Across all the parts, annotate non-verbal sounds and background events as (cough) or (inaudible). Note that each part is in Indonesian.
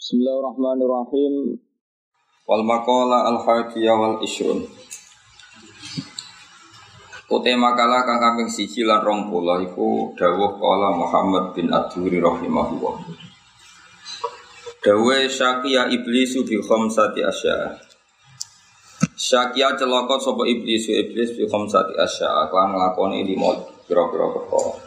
Bismillahirrahmanirrahim. Wal maqala al hadiyah wal isrun. Ute makalah kang kaping siji lan 20 iku dawuh qala Muhammad bin Adhuri rahimahullah. Dawuh syaqiya iblisu bi khamsati asya. Syaqiya celaka sapa iblisu iblis bi khamsati asya kan nglakoni lima pira-pira perkara.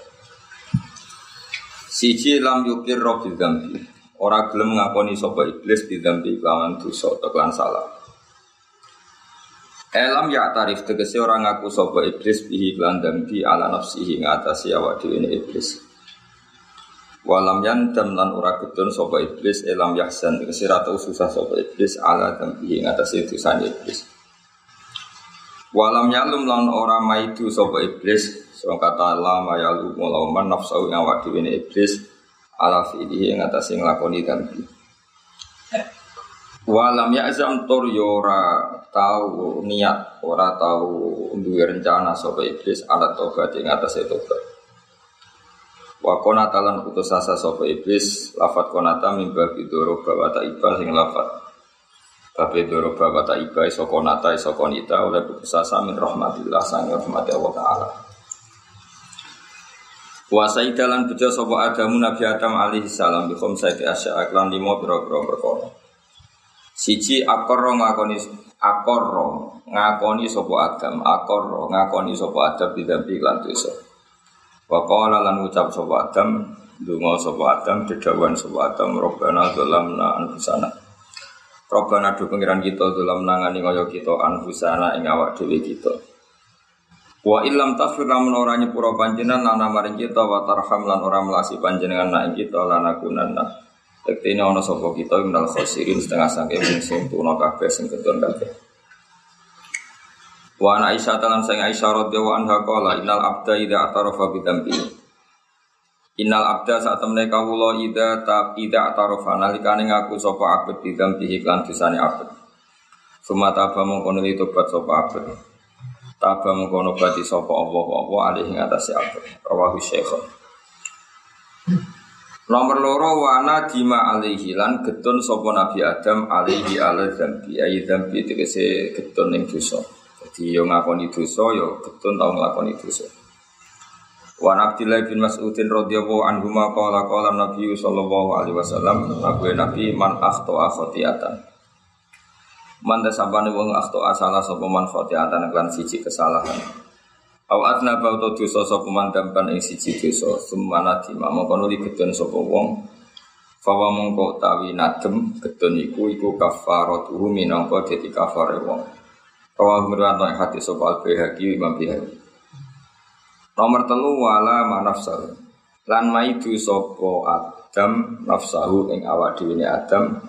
Siji lam yukir rabbil dzambi. Ora gelem ngakoni sapa iblis bidzambi kelawan dosa atau kelan salah. Elam ya tarif tegese orang ngaku sapa iblis bihi kelan dambi ala nafsihi ngatasi awak dhewe iblis. Walam yandam lan ora gedon sapa iblis elam yahsan tegese ra susah sapa iblis ala dambi ngatasi dosane iblis. Walam yalum lan ora maidu sapa iblis Soal kata lama yalu mulauman nafsu awak dhewe iblis ala fi'lihi yang atas yang lakoni dambi walam ya'zam tur yora ya tahu niat ora tahu duwe rencana sapa iblis ala tobat yang atas tobat. Wa konata lan putus asa sapa iblis lafat konata mimba bidoro bawata iba sing lafat. Babe doro bawata iba iso konata iso konita oleh putus asa min rahmatillah sang rahmati Allah Ta'ala Kuasai dalam bejo sopo Adamu Nabi Adam alaihi salam bi khamsati asya aklan limo pira-pira perkara. Siji akorro ngakoni akorro ngakoni sopo Adam, akorro ngakoni sopo Adam bidambi lan dosa. Wa qala lan ucap sopo Adam, donga sopo Adam, dedawan sopo Adam, Robbana dzalamna anfusana. Robbana do pengiran kita dzalamna ngani ngoyo kita anfusana ing awak dhewe kita. Wa illam tafir lamun ora nyepuro panjenengan lana maring kita wa tarham lan ora melasi panjenengan nak kita lana kunanna. Tektene ana sapa kita minal khosirin setengah sangke sing tuna kabeh sing kedon kabeh. Wa ana Aisyah talan sing Aisyah radhiyallahu anha qala innal abda idza atarafa bi dzambi. Innal abda saat temne kawula idza ta idza atarafa nalikane ngaku sapa abd bi dzambi iklan dosane abd. Sumata apa mongko tobat sapa abd. Taba mengkono bati sopo Allah Allah alih ing atas apa Rawahu Syekh Nomor loro wana dima alaihi lan getun sopo Nabi Adam alaihi ala zambi ayi zambi tegese getun ning dosa. Jadi yo ngakoni dosa yo getun tau nglakoni dosa. Wa Abdullah bin Mas'udin radhiyallahu anhu ma qala qala Nabi sallallahu alaihi wasallam Nabi man akhta khotiatan. Manda sabane wong akto asala sapa man khotiatan lan siji kesalahan. Aw adna bauto dosa sapa man dampan ing siji dosa, sumana dima mongko nuli gedon sapa wong. Fawa mongko tawi nadem gedon iku iku kafaratuhu minangka dadi kafare wong. Rawa ngriwanto hati sapa al-Baihaqi Imam Baihaqi. Nomor telu wala manafsal. Lan maidu sapa Adam nafsahu ing awak dhewe Adam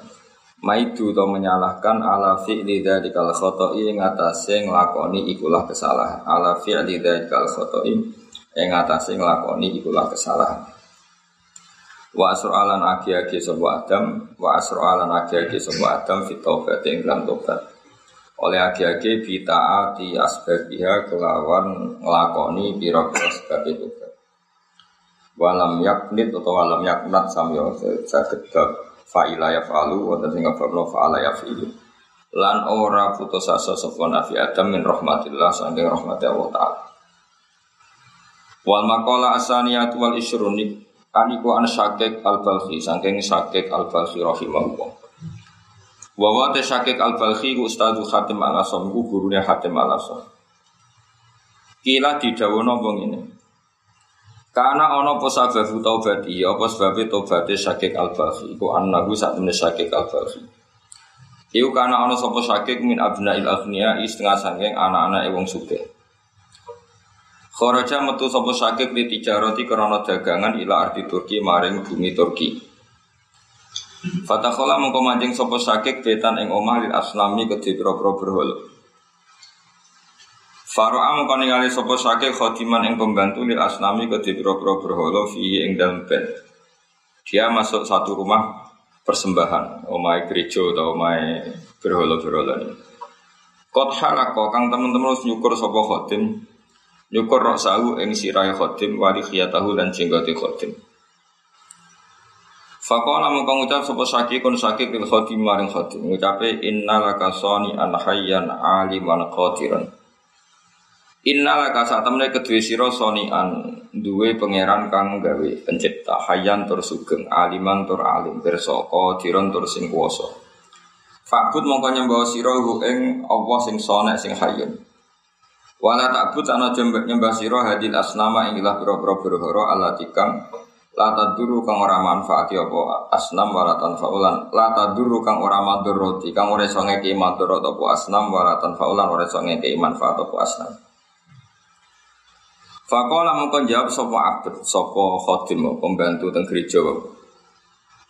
maidu atau menyalahkan ala fi'li dzadzikal khata'i ing atase nglakoni ikulah kesalahan. Ala fi'li dzadzikal khata'i ing atase nglakoni ikulah kesalahan. Wa asralan agi-agi sapa Adam wa asralan agi-agi sapa Adam fit taubat ing dalam tobat oleh agi-agi bitaati asbabiha kelawan nglakoni pira-pira sebab itu walam yaknit atau walam yaknat samyo saged fa'ila ya fa'alu wa sing ngafabno fa'ala ya fi'lu lan ora putus asa sapa nabi adam min rahmatillah saking rahmati Allah taala. Wal maqala asaniyatu wal isruni aniku an syakik al balkhi saking syakik al balkhi rahimahullah. Wa wa ta syakik al balkhi ustadu khatim al asam gurune khatim al asam kila didawono wong ini karena ono apa sababu taubati, apa sebab taubati syakik al-baghi. Iku annahu saat ini syakik al-baghi. Iku karena ono sopo syakik min abna il agniya setengah sangking anak-anak ewang suge. Kharaja metu sopo syakik di tijaroti karena dagangan ila arti Turki maring bumi Turki. Fatakhola mengko mancing sopo syakik betan ing omah lil aslami kedhi pro-pro berhala. Faro'a mengko ningali sapa sake khotiman ing pembantu lil asnami ke pira-pira berhala fi ing dalem bed. Dia masuk satu rumah persembahan, omai gereja atau omai berhala-berhala ini. Kot halako kang teman-teman harus nyukur sapa khotim, nyukur rok sahu ing sirai khotim wali khiyatahu dan jenggote khotim. Fakola mengkong ucap sapa sakit kun sakit lil khotim maring khotim ngucape innalaka sani an hayyan aliman qadiran Innalaka saat temene kedue sira sani an duwe pangeran kang gawe pencipta hayyan tur sugeng aliman tur alim pirsa qadiran tur sing kuwasa Fakut mongko nyembah sira ing Allah sing sone sing hayyun Wala takbut ana nyembah sira hadil asnama ing ilah pira-pira berhala Allah tikang La taduru kang ora manfaati apa asnam wala tanfaulan. La taduru kang ora maduroti kang ora iso ngeki madurot apa asnam wala tanfaulan ora iso ngeki manfaat apa asnam. Fakola mungkin jawab sopo abd, sopo khotim, pembantu teng gereja.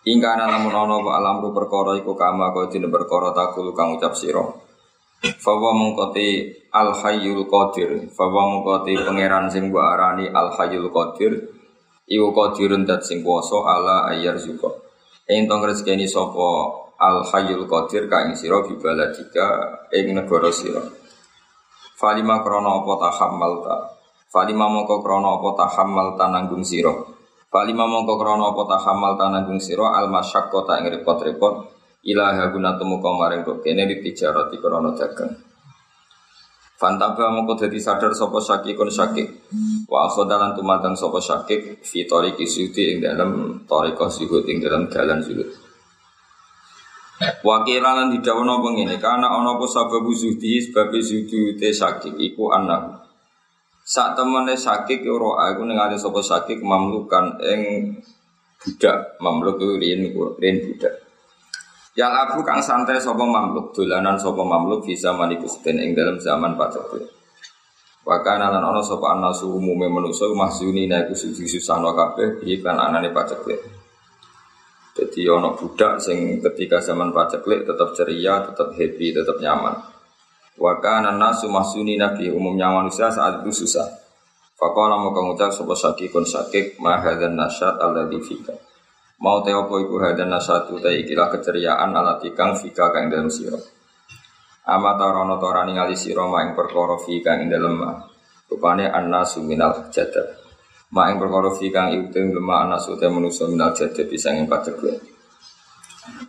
Ingka ana lamun ana wa alamru perkara iku kama kaya dene perkara takul kang ucap sira. Fawa mungkoti al hayyul qadir, fawa mungkoti pangeran sing gua arani al hayyul qadir Iku qadirun dat sing kuwasa ala ayyar zuka. Ing tong rezekeni sapa al hayyul qadir ka ing sira bibaladika ing negara sira. Falima krana apa tahammalta. Falima mongko krana apa tahammalta nanggung sira. Falima mongko krana apa tahammalta nanggung sira al masyaqqata ing repot-repot ilaha guna temu maring kene di tijarati krana dagang. Fantaba mongko dadi sadar sapa sakikun sakik. Wa akhodalan tumadang sapa sakik fi tariqi sudi ing dalam tariqah zuhud ing dalam dalan zuhud. Wakilan di apa ngene karena ana apa sababu zuhdi sebab zuhdi te sakik iku anak. Saat temene sakik ora aku ningali sapa sakik mamlukan ing budak mamluk riyen riyen budak. Yang aku kang santai sopo mamluk, dolanan sopo mamluk bisa manikusten ing dalam zaman paceklik. Wakana lan ana sapa anasu umume manusa mahzuni naiku suci susano kabeh iklan anane paceklik. Jadi ono budak sing ketika zaman paceklik tetap ceria, tetap happy, tetap nyaman. Wakana nasu mahzuni nabi umumnya manusia saat itu susah. Fakola mau mengucap sopo sakikun sakik mahadan nasyat alladhi fika. Mau teo apa iku hadan nasatu ta ikilah keceriaan ala tikang fika kang dalam sira. Ama tarono torani ngali sira ma ing perkara fika ing dalem ma. Rupane annasu minal jadab. Ma ing perkara fika ing iku lemah annasu te manusa minal jadab bisa ing pacekwe.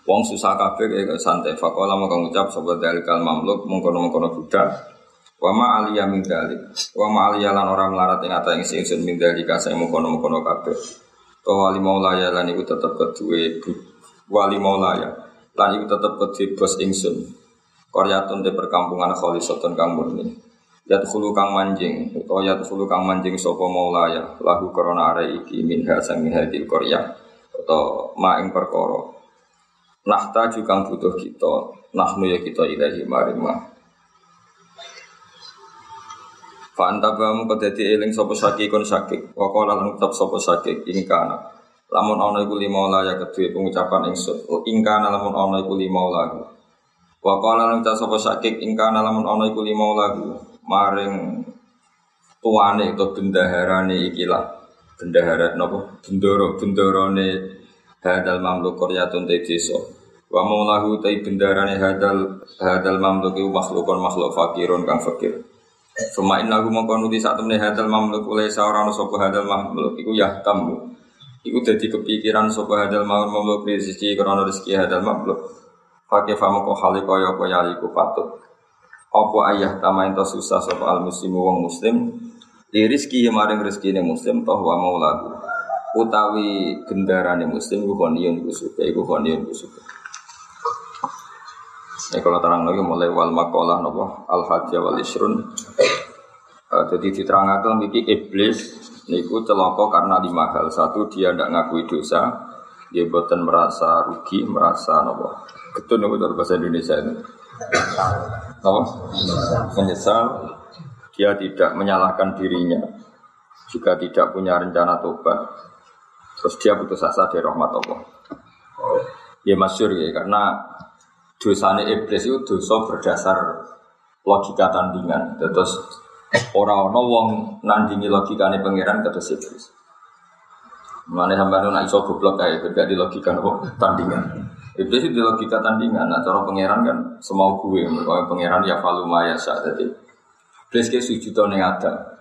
Wong susah kabeh kaya santai. Fakola mau ngucap sapa dalikal mamluk mengkono-mengkono budak. Wa ma aliya min dalik. Wa ma aliya lan ora melarat ing ata ing sing min dalika mengkono-mengkono kabeh. wali maulaya lan iku tetep kedue wali maulaya lan iku tetep kedue bos ingsun. Koryatun de perkampungan kholisatun kang murni. Yat khulu kang manjing utawa yat khulu kang manjing sapa maulaya lahu korona are iki min hasang hadil korya atau ma ing nahta juga butuh kita nahnu ya kita ilahi maring Fanta bamu kedadi eling sapa sakik kon sakik. Wa qala lan ucap sapa sakik ingkana. Lamun ana iku lima ya kedue pengucapan ingsun. Ingkana lamun ana iku lima lagu. Wa qala lan ucap sapa sakik ingkana lamun ana iku lima lagu. Maring tuane atau bendaharane ikilah. Bendahara napa? Bendoro bendarane hadal mamluk qaryatun te desa. Wa maulahu tai bendarane hadal hadal mamluk iku makhlukon makhluk fakirun kang fakir. Suma hu mongko nuti sak temne hadal mamluk oleh seorang sapa hadal mamluk iku ya tamu. Iku dadi kepikiran sapa hadal mamluk rezeki krana rezeki hadal mamluk. Pakai famo kok hale kaya kaya iku patut. Apa ayah tama ento susah sapa al muslimu wong muslim di rezeki maring rezekine muslim toh wa maulaku. Utawi gendarane muslim iku koniyon iku suka iku koniyon iku suka. Ini kalau terang lagi mulai wal makolah nopo al hajjah wal isrun. Uh, jadi diterangkan iki iblis niku celaka karena lima hal. Satu dia tidak ngakui dosa, dia buatan merasa rugi, merasa nopo. Betul nopo dari bahasa Indonesia ini. Nopo menyesal. Dia tidak menyalahkan dirinya, juga tidak punya rencana tobat. Terus dia putus asa dari rahmat Allah. Ya masyur ya karena dosane iblis itu dosa berdasar logika tandingan. Terus orang-orang wong nandingi logikane pangeran terus iblis. Mana sampai nak iso goblok kayak beda di logika nopo tandingan. Iblis itu di logika tandingan. Nah, cara pangeran kan semau gue, kalau pangeran ya falu maya saat jadi. Iblis kayak sujud yang ada.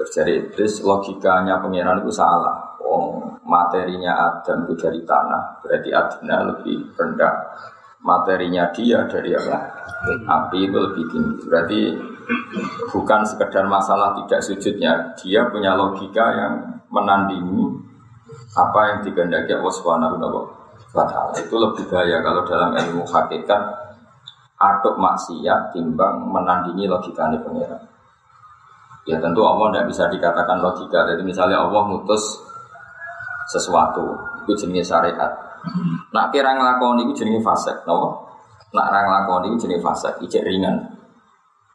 Terjadi iblis logikanya pangeran itu salah. Wong materinya Adam itu dari tanah, berarti adina lebih rendah. Materinya dia dari apa? Api itu lebih tinggi. Berarti bukan sekedar masalah tidak sujudnya, dia punya logika yang menandingi apa yang dikehendaki Allah Subhanahu wa taala. Itu lebih bahaya kalau dalam ilmu hakikat aduk maksiat timbang menandingi logikanya pengiran. Ya tentu Allah tidak bisa dikatakan logika. Jadi misalnya Allah mutus sesuatu, itu jenis syariat. Nak kira ngelakoni itu jenis fase, no? Nak orang ngelakoni itu jenis fase, ijek ringan.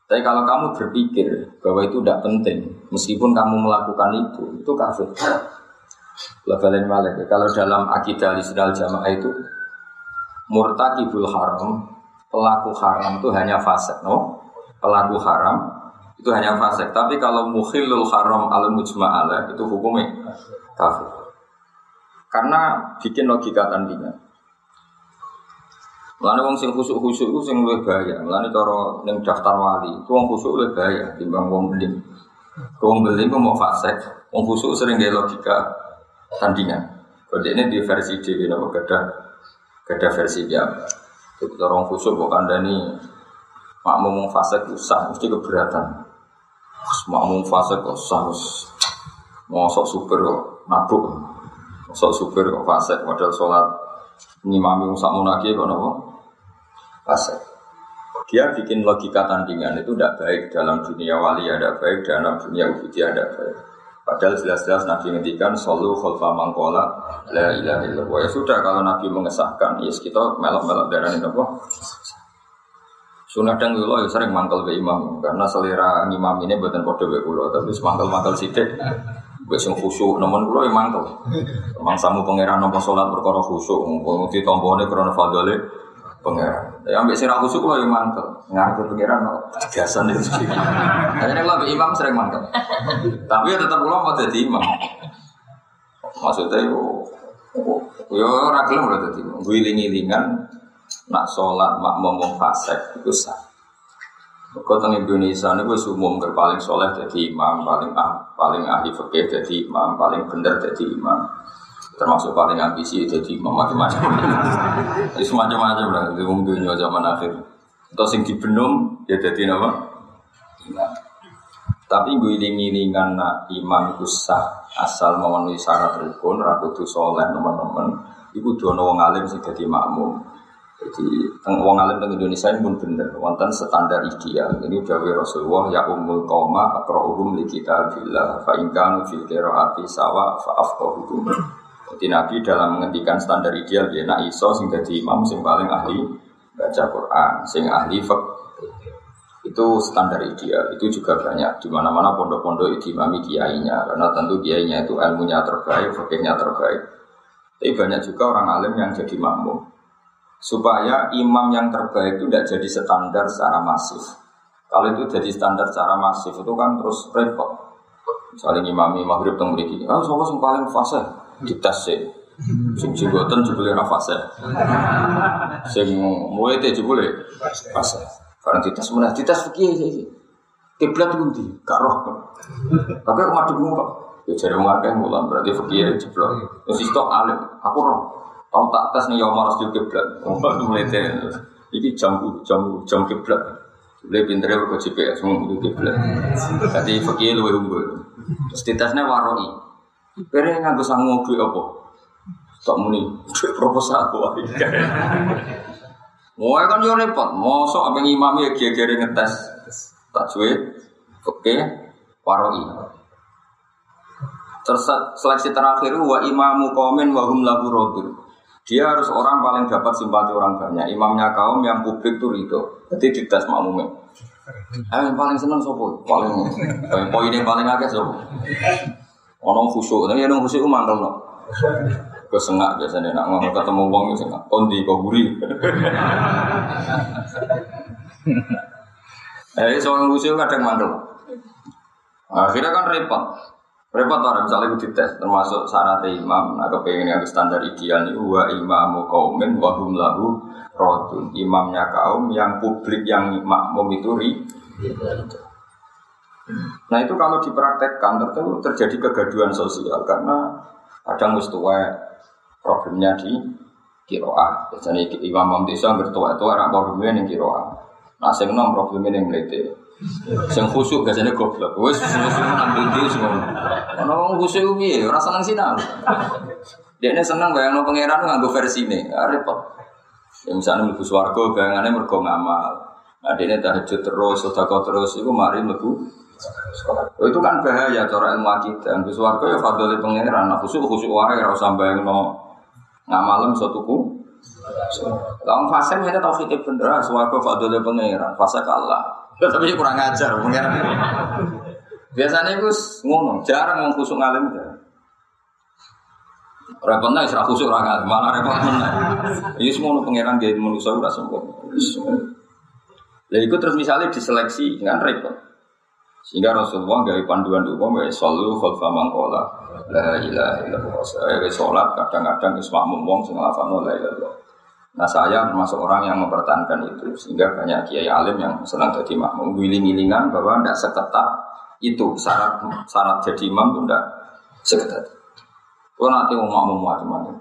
Tapi kalau kamu berpikir bahwa itu tidak penting, meskipun kamu melakukan itu, itu kafir. Lebalin malik. Kalau dalam akidah Islam jamaah itu murtakibul haram, pelaku haram itu hanya fasik, no? Pelaku haram itu hanya fasik. Tapi kalau mukhilul haram al mujma'ala itu hukumnya kafir. Karena bikin logika tandingan. Mulane wong sing khusuk-khusuk iku sing luwih bahaya. Mulane cara ning daftar wali, itu wong khusuk luwih bahaya timbang wong beling. Wong beling mau fasik, wong khusuk sering gaya logika tandingan. Kode ini di versi dhewe napa gada gada versi dia. Itu cara wong khusuk kok kandhani makmum wong fasik usah mesti keberatan. Makmum fasik kok usah mosok super kok mabuk. Mosok super kok fasik modal sholat ngimami sak munaki kok napa? Fasik. Dia bikin logika tandingan itu tidak baik dalam dunia wali ada baik dalam dunia ubudiyah ada baik. Padahal jelas-jelas Nabi ngendikan solu khalfa mangkola la ilaha illallah. Ya sudah kalau Nabi mengesahkan, ya kita melok-melok darah ini apa? Sunnah dan dulu ya sering mangkel be imam karena selera imam ini buatan be kulo tapi semangkel-mangkel sidik Wes sing khusyuk nemen kula ya mangkel. Mangsamu pangeran nampa salat perkara khusyuk, mumpung ditombone krana fadhole pangeran. Ya ambek sira khusyuk kula ya mangkel. Ngarep pangeran biasa nih. Akhirnya kula imam sering mangkel. Tapi ya tetap kula mau jadi imam. Maksudnya yo yo ora gelem ora dadi imam. Guling-gilingan nak sholat makmum fasik itu sah. Kau teng Indonesia ini gue umum ke paling soleh jadi imam, paling ah, paling ahli fikih jadi imam, paling bener jadi imam, termasuk paling ambisi jadi imam macam-macam. (laughs) Jadi semacam-macam lah di umum dunia zaman akhir. Atau sing dibenum ya jadi apa? Imam. Tapi gue iling-ilingan nak imam itu sah asal memenuhi syarat rukun, rakutu soleh teman-teman. Ibu dono wong alim sih jadi makmum. Jadi wong alim teng Indonesia ini pun bener, wonten standar ideal. Ini dawuh Rasulullah ya ummul qauma aqra'uhum li kitabillah fa in fil qiraati sawa fa afqahuhum. Jadi Nabi dalam menghentikan standar ideal dia nak iso sing dadi imam sing paling ahli baca Quran, sing ahli fiqh. Itu standar ideal. Itu juga banyak di mana-mana pondok-pondok imami kiainya karena tentu kiainya itu ilmunya terbaik, fikihnya terbaik. Tapi banyak juga orang alim yang jadi makmum supaya imam yang terbaik itu tidak jadi standar secara masif. Kalau itu jadi standar secara masif itu kan terus repot. Misalnya imami maghrib teng mriki, ah sapa sing paling fase dites sih. Sing jenggoten jebule ora fase. Sing muwete jebule fase. Karena dites meneh dites fikih iki. Kiblat pundi? Gak roh. Tapi dulu kok. Ya jare wong akeh mulan berarti fikih jeblok. Terus istok alim, aku roh. Tahu tak tes nih Yomar harus kiblat. Mulai Ini jam jam jam kiblat. Boleh pinternya berkau GPS mau itu kiblat. Jadi fakir lu unggul. Terus waroi. Pere nganggo sanggup duit apa? Tak muni duit proposal wah. (laughs) Wah kan yo repot. Mosok apa imam ya kira-kira ngetes tak cuy. Oke, waroi. Terus seleksi terakhir wa imamu komen wa hum lahu. Dia harus orang paling dapat simpati orang banyak. Imamnya kaum yang publik tuh itu. Jadi dites makmumnya. Eh, yang paling seneng sopo, paling poin yang paling agak sopo. Ono khusyuk, tapi yang khusyuk mantel no. Kesengak biasanya nak ngomong ketemu uang itu sengak. Kondi kau guri. Eh, soal khusyuk kadang mantel. Akhirnya kan repot. Repot orang misalnya itu dites termasuk syarat imam, nah kepengen yang standar ideal ini wa imamu kaumin wa hum lahu rodun imamnya kaum yang publik yang makmum itu ri. Nah itu kalau dipraktekkan tentu terjadi kegaduhan sosial karena Kadang wis tuwa problemnya di kiroah. Biasanya imam imam desa bertua itu orang problemnya yang kiroah. Nah, nom problemnya yang melete. Sing khusyuk biasanya goblok. Wes khusyuk nang ndi semua. Ono wong khusyuk piye? Ora seneng sinau. Ini seneng bayang no pangeran nganggo versi ini, ya, repot. Ya, misalnya mlebu swarga bayangannya mergo ngamal. Nah, dia ini tahajud terus, sedekah terus, itu mari mlebu Oh, itu kan bahaya cara ilmu akidah. Mlebu swarga ya fadhole pangeran. Nah, khusyuk khusyuk wae ora usah bayangno ngamalem suatu ku. Lawan fase kita tauhid bener, swarga fadhole pangeran, fase kalah. Tapi kurang ajar pangeran. Biasanya itu ngono, jarang ngomong khusuk ngalim jarang. Repot nih, serah khusyuk orang malah repot nih. Ini semua pangeran dia manusia udah sempurna. Jadi itu terus misalnya diseleksi dengan repot. Sehingga Rasulullah dari panduan umum ya selalu khulfa mangkola la ilaha illallah. Saya sholat kadang-kadang isma mumong sing lafano la ilaha Nah saya termasuk orang yang mempertahankan itu sehingga banyak kiai alim yang senang jadi makmum wiling-wilingan bahwa tidak seketat itu syarat syarat jadi imam itu tidak seketat. Kalau nanti mau makmum macam-macam.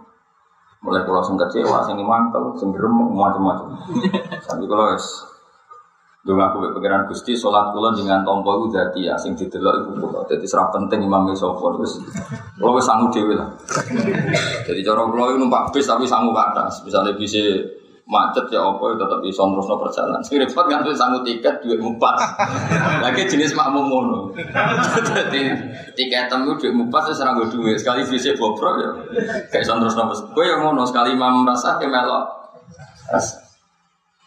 Mulai pulau sing kecewa, sing mantel, sing gerem macam-macam. Sampai kalau Dulu aku pikiran gusti, sholat pulau dengan tompo itu jadi ya, sing didelok itu pulau. Jadi serah penting imam sopo terus. Kalau sanggup dewi lah. Jadi cara itu numpak bis tapi sanggup atas. Misalnya bisa macet ya apa ya tetap bisa terus no perjalanan. Sing repot kan tuh sanggup tiket dua empat. Lagi jenis makmum mono. Jadi tiket temu dua empat serang gue dua. Sekali bisa bobrok ya. Kayak terus no. Gue yang mono sekali imam merasa kayak melok.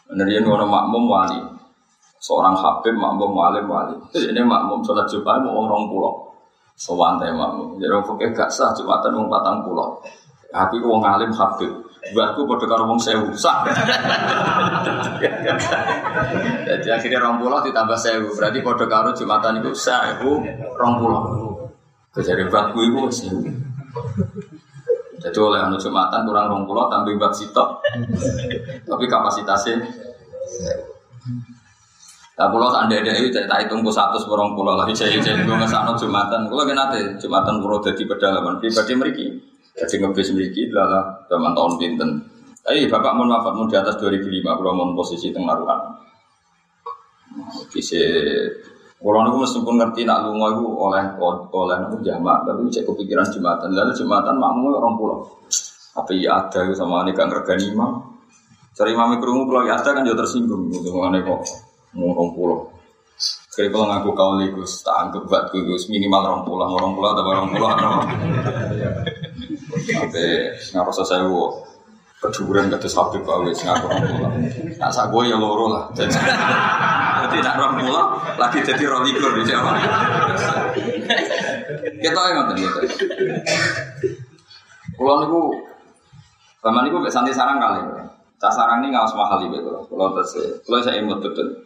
Bener ya nono makmum wali. Seorang habib makmum wali wali. Ini makmum sholat jumat mau orang pulau. Sewantai makmum. Jadi orang fakir gak sah jumatan mau patang pulau. Aku wong alim habib. Buatku pada karo wong sewu sah. (laughs) Jadi akhirnya rong pulau ditambah sewu. Berarti pada karo jumatan itu itu rong pulau. Jadi buatku itu sewu. Jadi oleh anu jumatan kurang rong pulau tambah buat sitok. Tapi kapasitasnya Nah, pulau anda ada itu tak hitung ku satu seorang pulau lagi saya jadi gue ngesano jumatan. Pulau kan nanti jumatan pulau jadi pedalaman pribadi mereka. Jadi ngebis memiliki adalah zaman tahun pinten. Eh bapak mau maaf mau di atas 2005 kalau mau posisi tengah ruang. Bisa kalau aku meskipun ngerti nak lu itu oleh oleh aku jamak, tapi cek kepikiran jumatan. Lalu jumatan makmu orang pulau. Apa iya ada sama ini kan regani imam. Cari imam kerungu pulau ya ada kan juga tersinggung. Gitu mengenai kok orang pulau. Kayak kalau ngaku kau ligus, tak anggap buat gus minimal orang pulau, orang pulau atau orang pulau Sampai nggak saya wo kecuburan kata sapi kau wis ngaku orang pulau. Nah saya gue ya loro lah. Jadi nak orang pulau lagi jadi rolikur di Jawa. Kita yang ngerti gitu. Pulau niku, zaman niku santai sarang kali. Sasaran ini nggak mahal itu kalau terus kalau saya imut betul.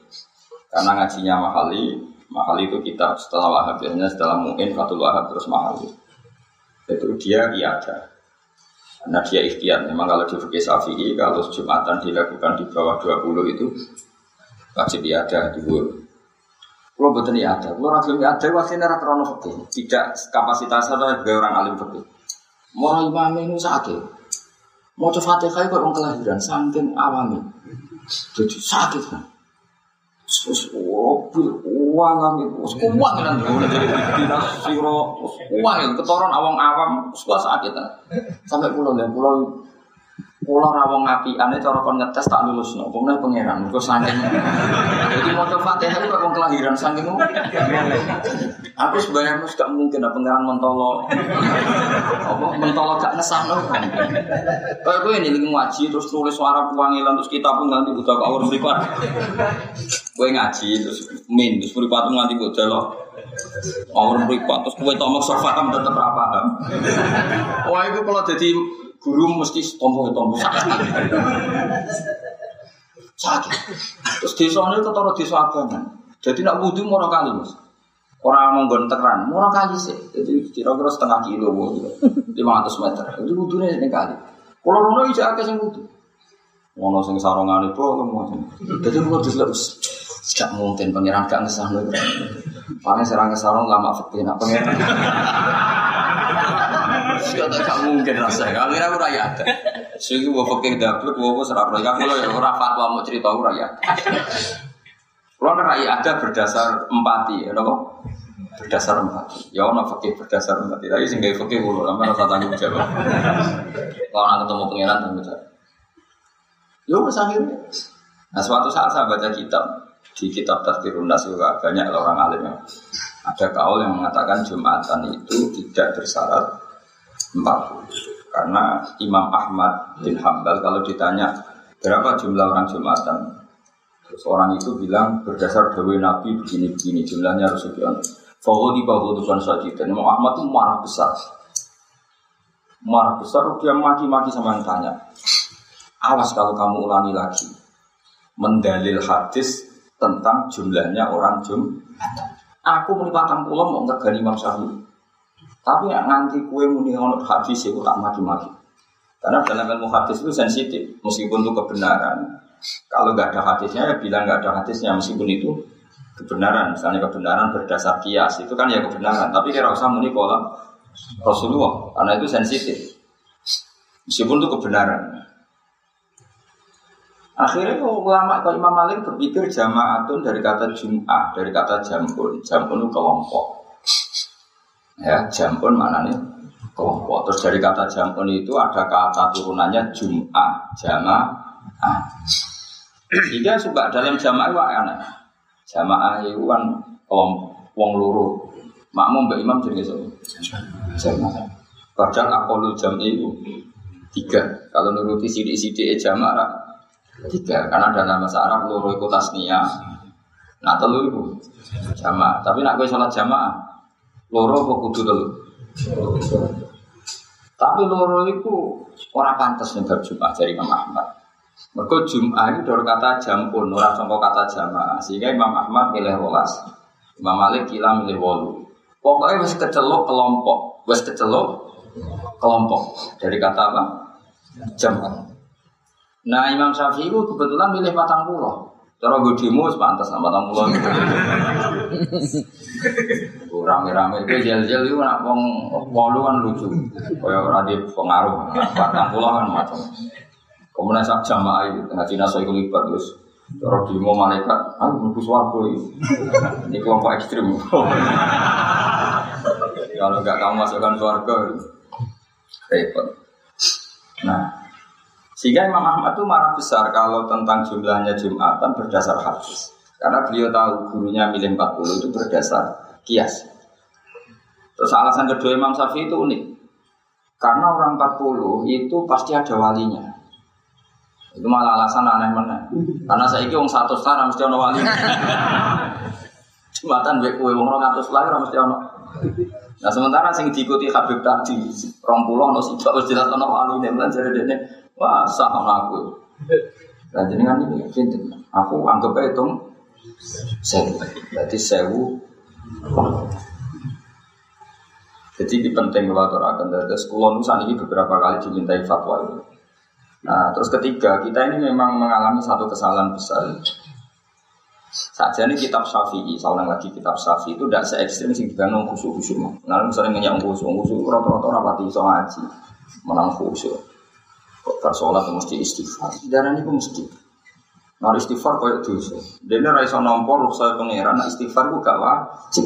Karena ngajinya mahali mahal itu kita setelah wahab biasanya setelah mungkin fatul wahab terus mahal. Itu dia iya ada. Karena dia ikhtiar. Memang kalau di fikih syafi'i kalau jumatan dilakukan di bawah 20 itu wajib ada dulu kalau betul ya ada, kalau ya ada wajib nera terlalu fikih tidak kapasitas atau orang alim fikih mau imam ini sakit Mau coba fatihah kok orang kelahiran, saking awami. Jadi sakit kan. Terus mobil uang kami, terus uang kan, jadi dinas siro, uang itu ketoran awang awam, terus sakit kan. Sampai pulau dan pulau Pulau rawong api, aneh cara kon ngetes tak lulus no, kemudian pangeran, gue saking. Jadi mau coba fatihah itu kok kelahiran saking Aku sebenarnya mus gak mungkin ada pangeran mentolo, apa mentolo gak ngesah no. Kayak gue ini lagi ngaji terus tulis suara puangilan terus kita pun buta kau orang beripat. Gue ngaji terus min terus beripat nganti gue jalo. Orang beripat terus gue tomok sofa tetap apa? Wah itu kalau jadi Guru mesti tompo-tompo sakit. sakit. Terus desa ini ketara desa abangan. Jadi nak wudhu murah kali mas. Orang monggon teran, murah kali sih. Jadi kira-kira setengah kilo, lima ratus meter. Itu wudhunya ini kali. Kalau rono ija akeh sing wudhu. Ngono sing sarungan itu macam. Jadi kalau diselep tidak mungkin pangeran gak ngesah lho. Paling serang ngesarong lama fikih nak pangeran. Gak mungkin rasanya. Akhirnya aku raya ada. Sing gua pakai dapur, gua bos serap raya. Aku ya ora fatwa mau cerita aku raya. Kalau raya ada berdasar empati, ya nopo? Berdasar empati. Ya ono fakih berdasar empati. Tapi sing gawe fakih kulo, sampe rasa tanggung jawab. Kalau nak ketemu pangeran tanggung jawab. Yo wis akhirnya. Nah suatu saat saya baca kitab di kitab Tafsirun Nas juga banyak orang alim yang ada kaul yang mengatakan Jumatan itu tidak bersyarat 40 karena Imam Ahmad bin Hambal kalau ditanya berapa jumlah orang Jumatan? Terus orang itu bilang berdasar dawe Nabi begini-begini jumlahnya harus sekian Fawadi bahwa bukan saja dan Imam Ahmad itu marah besar. Marah besar dia maki-maki sama yang tanya. Awas kalau kamu ulangi lagi. Mendalil hadis tentang jumlahnya orang Jumatan Aku muni patang pulau mau nggak gani Imam Syafi'i. Tapi nganti kue muni honor hadis itu tak mati-mati. Karena dalam ilmu hadis itu sensitif, meskipun itu kebenaran. Kalau nggak ada hadisnya, ya bilang nggak ada hadisnya, meskipun itu kebenaran. Misalnya kebenaran berdasar kias, itu kan ya kebenaran. Tapi kira usah muni pola Rasulullah, karena itu sensitif. Meskipun itu kebenaran. Akhirnya ulama kalau Imam Malik berpikir jamaatun dari kata jum'ah, dari kata jampun. Jampun itu kelompok. Ya, jampun mana nih? Kelompok. Terus dari kata jampun itu ada kata turunannya jum'ah, jamaah. Jika suka dalam jamaah itu aneh. Jamaah itu kan kelompok, wong luru. Makmum mbak imam jadi so. Jamaah. Padahal akolul jam itu tiga. Kalau nuruti sidik-sidik jamaah Tiga, karena ada nama Arab loro ikut tasnia. Nah telu itu jamaah. Tapi nak gue sholat jamaah, loro kok kudu telu. Tapi loro itu orang pantas nih berjumpa dari Imam Ahmad. Mereka Jum'ah itu dari kata jampun, orang contoh kata jamaah. Sehingga Imam Ahmad milih rolas. Imam Malik kila milih wolu. Pokoknya masih kecelok kelompok. Masih kecelok kelompok. Dari kata apa? Jamaah. Nah Imam Syafi'i itu kebetulan milih patang pulau. Cara gue demo sepantas sama patang pulau. Rame-rame itu jel-jel itu nak wong wong kan lucu. Kayak ora di pengaruh. Patang pulau kan macam. Kemudian sak jamaah itu tengah Cina saya libat terus. Cara demo malaikat, aku mlebu swarga ini. Kelompok ekstrim. Kalau nggak kamu masukkan swarga, repot. Nah, sehingga Imam Ahmad itu marah besar kalau tentang jumlahnya Jumatan berdasar hadis. Karena beliau tahu gurunya milih 40 itu berdasar kias. Terus alasan kedua Imam Syafi'i itu unik. Karena orang 40 itu pasti ada walinya. Itu malah alasan aneh mana. Karena saya ini satu star mesti ada wali. Jumatan baik kue orang atus lahir mesti ada. Nah sementara sing diikuti Habib tadi, rompuloh no sidak jelas ono wali nih, jadi dia Wah, sah aku. Dan kan ini pinter. Aku anggap itu sewu. Berarti sewu. Jadi ini penting kalau akan sekolah nusan ini beberapa kali dimintai fatwa itu. Nah, terus ketiga, kita ini memang mengalami satu kesalahan besar. Saja ini kitab Syafi'i, ulang lagi kitab Syafi'i itu tidak se ekstrim sih dibangun khusyuk khusyuk. Nah, misalnya ngeyak khusyuk khusyuk, rata-rata rapati iso ngaji, menang khusyuk. Kok sholat mesti istighfar. Darah ini mesti. Nah istighfar kau itu Dia raiso nompo saya pangeran. Nah istighfar gue gak wajib.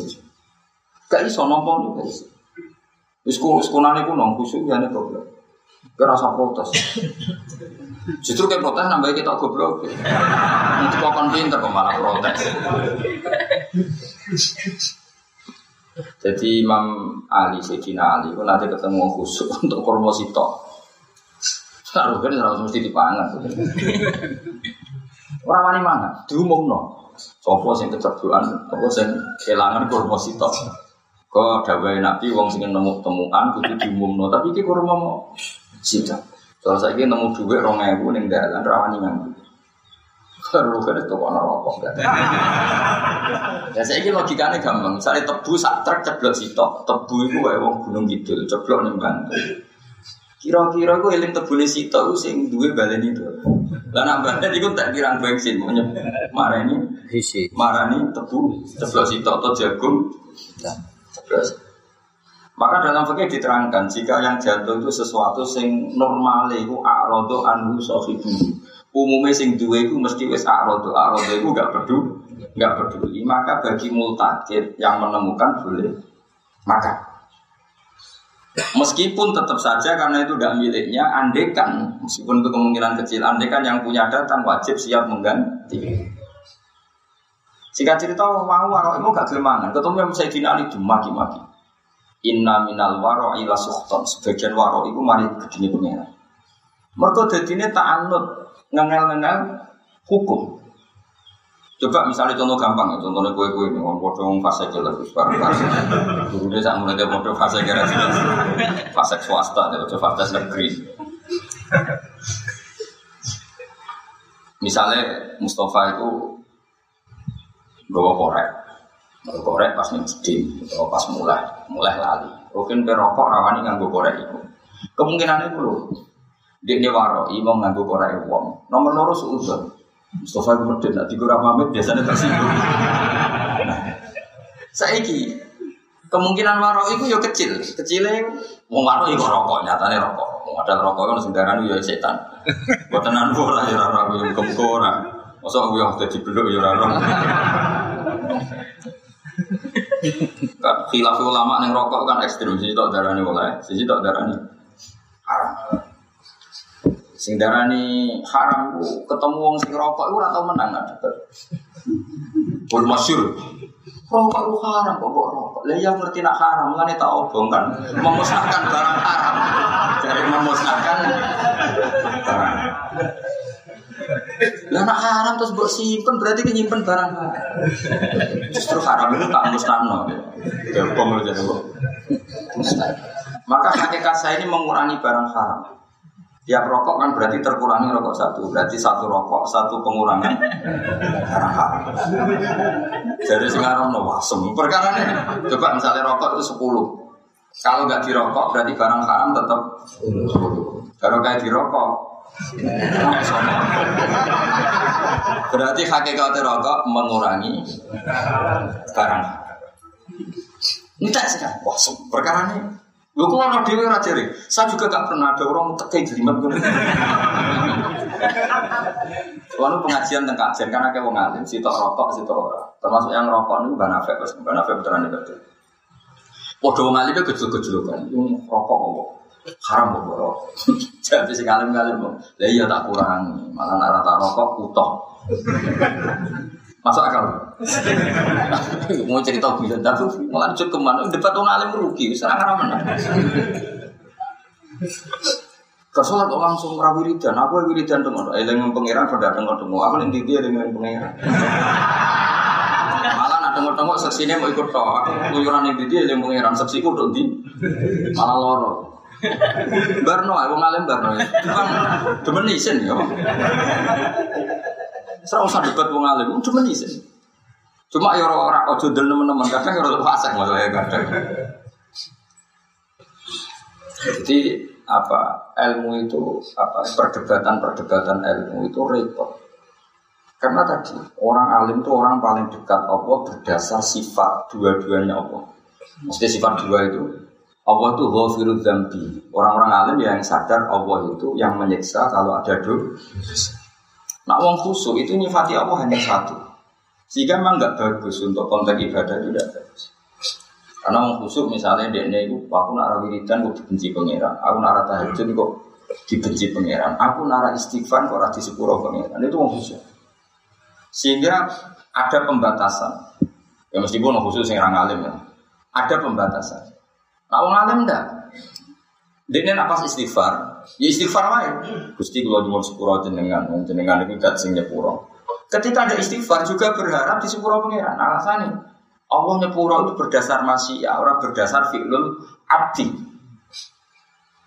Gak iso nompo nih guys. Isku iskunan itu nong kusuk ya nih goblok. Gak rasa protes. Justru kayak protes nambah kita goblok. Nanti kau kan pinter kok malah protes. Jadi Imam Ali, Sayyidina Ali, nanti ketemu khusus (laughs) untuk kormo sitok. Kalau kan harus mesti dipangan. Orang wani mana? Diumum no. Sopo sing kecerduan, sopo sing kelangan kurma sitok. Kau dawai nabi, wong sing nemu temuan, kudu diumum no. Tapi iki kurma mau sitok. Soal saya nemu rong ewu ning dalan rawani nganggo. Kalau kan itu kono rokok kan. Ya saya ini logikanya gampang. Misalnya tebu sak truk ceblok sitok, tebu itu kayak wong gunung gitu, ceblok nih bantu. Kira-kira gue eling tebune sito gue sing duwe balen itu. Lah nak balen iku tak kirang bensin punya marani hisi. Marani tebu ceblok sito atau jagung. Ceplos. Maka dalam fikih diterangkan jika yang jatuh itu sesuatu sing normal itu arodo anhu sohibu. Umumnya sing dua itu mesti wes arodo arodo itu gak peduli, gak peduli. Maka bagi multakir yang menemukan boleh makan. Meskipun tetap saja karena itu tidak miliknya, andekan meskipun itu kemungkinan kecil, andekan yang punya datang wajib siap mengganti. Jika cerita mau warok itu gak gelmangan, ketemu yang saya dinali maki-maki. Inna minal waro ila suhton. Sebagian waro itu mari kedini pengira. Mereka dadine tak anut ngengel-ngengel hukum. Coba misalnya contoh gampang ya, contohnya kue-kue ini, orang bodoh fase jelas, barang fase. Dulu dia sangat mulai bodoh fase jelas, fase swasta, dia coba fase negeri. Misalnya Mustafa itu bawa korek, bawa korek pas nih atau pas mulai, mulai lali. Mungkin perokok rawani nganggo korek itu. Kemungkinan itu loh, dia ini imam nganggo korek uang. Nomor loro suudon. Mustafa itu medit, nanti gue pamit biasanya tersinggung. Saiki kemungkinan waro itu ya kecil, kecilnya mau waro itu rokok, nyatanya rokok. Mau ada rokok kan sekarang ya setan. Buat tenan bola ya ya muka orang. Masa gue yang jadi beluk ya raro. Kan khilaf ulama yang rokok kan ekstrim, sih tak darani boleh, sih tak darani haram. Sing darani haram ku ketemu wong sing rokok iku ora tau menang ada. Pun masyhur. Rokok itu haram kok kok rokok. Lah yang ngerti nak haram ngene tak obong kan memusnahkan barang haram. Jadi memusnahkan barang. Lah nak haram terus mbok simpen berarti nyimpen barang haram. Justru haram itu tak musnahno. Ya bom jadi Maka hakikat saya ini mengurangi barang haram. Tiap rokok kan berarti terkurangi rokok satu. Berarti satu rokok, satu pengurangan. (laughs) Jadi sekarang no wasem. Perkara ini, coba misalnya rokok itu sepuluh. Kalau nggak dirokok berarti barang haram tetap sepuluh. Kalau kayak dirokok (laughs) Berarti hakikat rokok mengurangi barang. Ini tak sih? Wah, perkara ini Lu kok orang dewi raja Saya juga gak pernah ada orang tekai jelimet gue. Lalu pengajian tentang kajian karena kayak wong alim, si tok rokok, si tok ora. Termasuk yang rokok ini banafek, pas banafek beneran itu. Waduh wong alim kecil-kecil kan, yang rokok kok haram kok rokok. (laughs) Jadi si alim alim kok, lah iya tak kurang, malah nara tak rokok utuh. Masuk akal. Mau cerita bisa, tapi malah cukup ke mana? Debat orang alim rugi, serang arah mana? Kesolat kok langsung rawi wiridan, aku wiridan dengan eling pangeran pada tengok tengok, aku yang dia dengan pangeran. Malah nak tengok tengok seksinya mau ikut toh, kuyuran yang dia yang pangeran, seksiku udah di, malah loro. Barno, aku ngalim Barno. Cuma demen isin ya. Serau usah debat wong alim, cuma isin. Cuma ya orang ojo del teman-teman kadang ya orang fasik masalahnya kadang. Jadi apa ilmu itu apa perdebatan-perdebatan ilmu itu repot. Karena tadi orang alim itu orang paling dekat Allah berdasar sifat dua-duanya Allah. Mesti sifat dua itu Allah itu ghafirul dzambi. Orang-orang alim yang sadar Allah itu yang menyiksa kalau ada dosa. Nak wong khusyuk itu nyifati Allah hanya satu. Sehingga memang nggak bagus untuk konteks ibadah itu tidak bagus. Karena wong khusyuk misalnya dia itu aku nara wiridan kok dibenci pangeran, aku nara tahajud kok dibenci pangeran, aku nara istighfar kok rati sepuro pangeran. Itu wong khusyuk. Sehingga ada pembatasan. Ya meskipun wong khusyuk sing alim ya. Ada pembatasan. Nah wong alim enggak. Dia apa istighfar, Ya istighfar wae. Gusti kula nyuwun sepuro jenengan, wong jenengan iku dat sing nyepuro. Ketika ada istighfar juga berharap di sepuro pangeran. Alasannya Allah nyepuro itu berdasar masih ya, orang berdasar fi'lul abdi.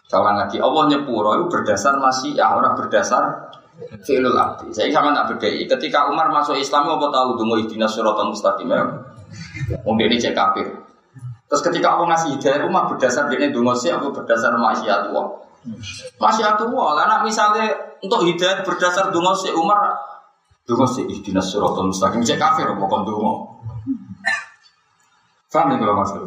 Kawan lagi, Allah nyepuro itu berdasar masih ya, orang berdasar fi'lul abdi. Saya sama tak bedai. Ketika Umar masuk Islam, apa tahu dungo ihdinas suratan mustaqim ya? Mungkin ini cek kafir. Terus ketika Allah ngasih hidayah, Umar berdasar ini dungo sih, aku berdasar maksiat Allah. Masih atuh karena misalnya untuk hidayat berdasar dungo si Umar dungo si ihdinas suratul mustaqim cek kafir apa kon dungo. Paham nih kalau maksud?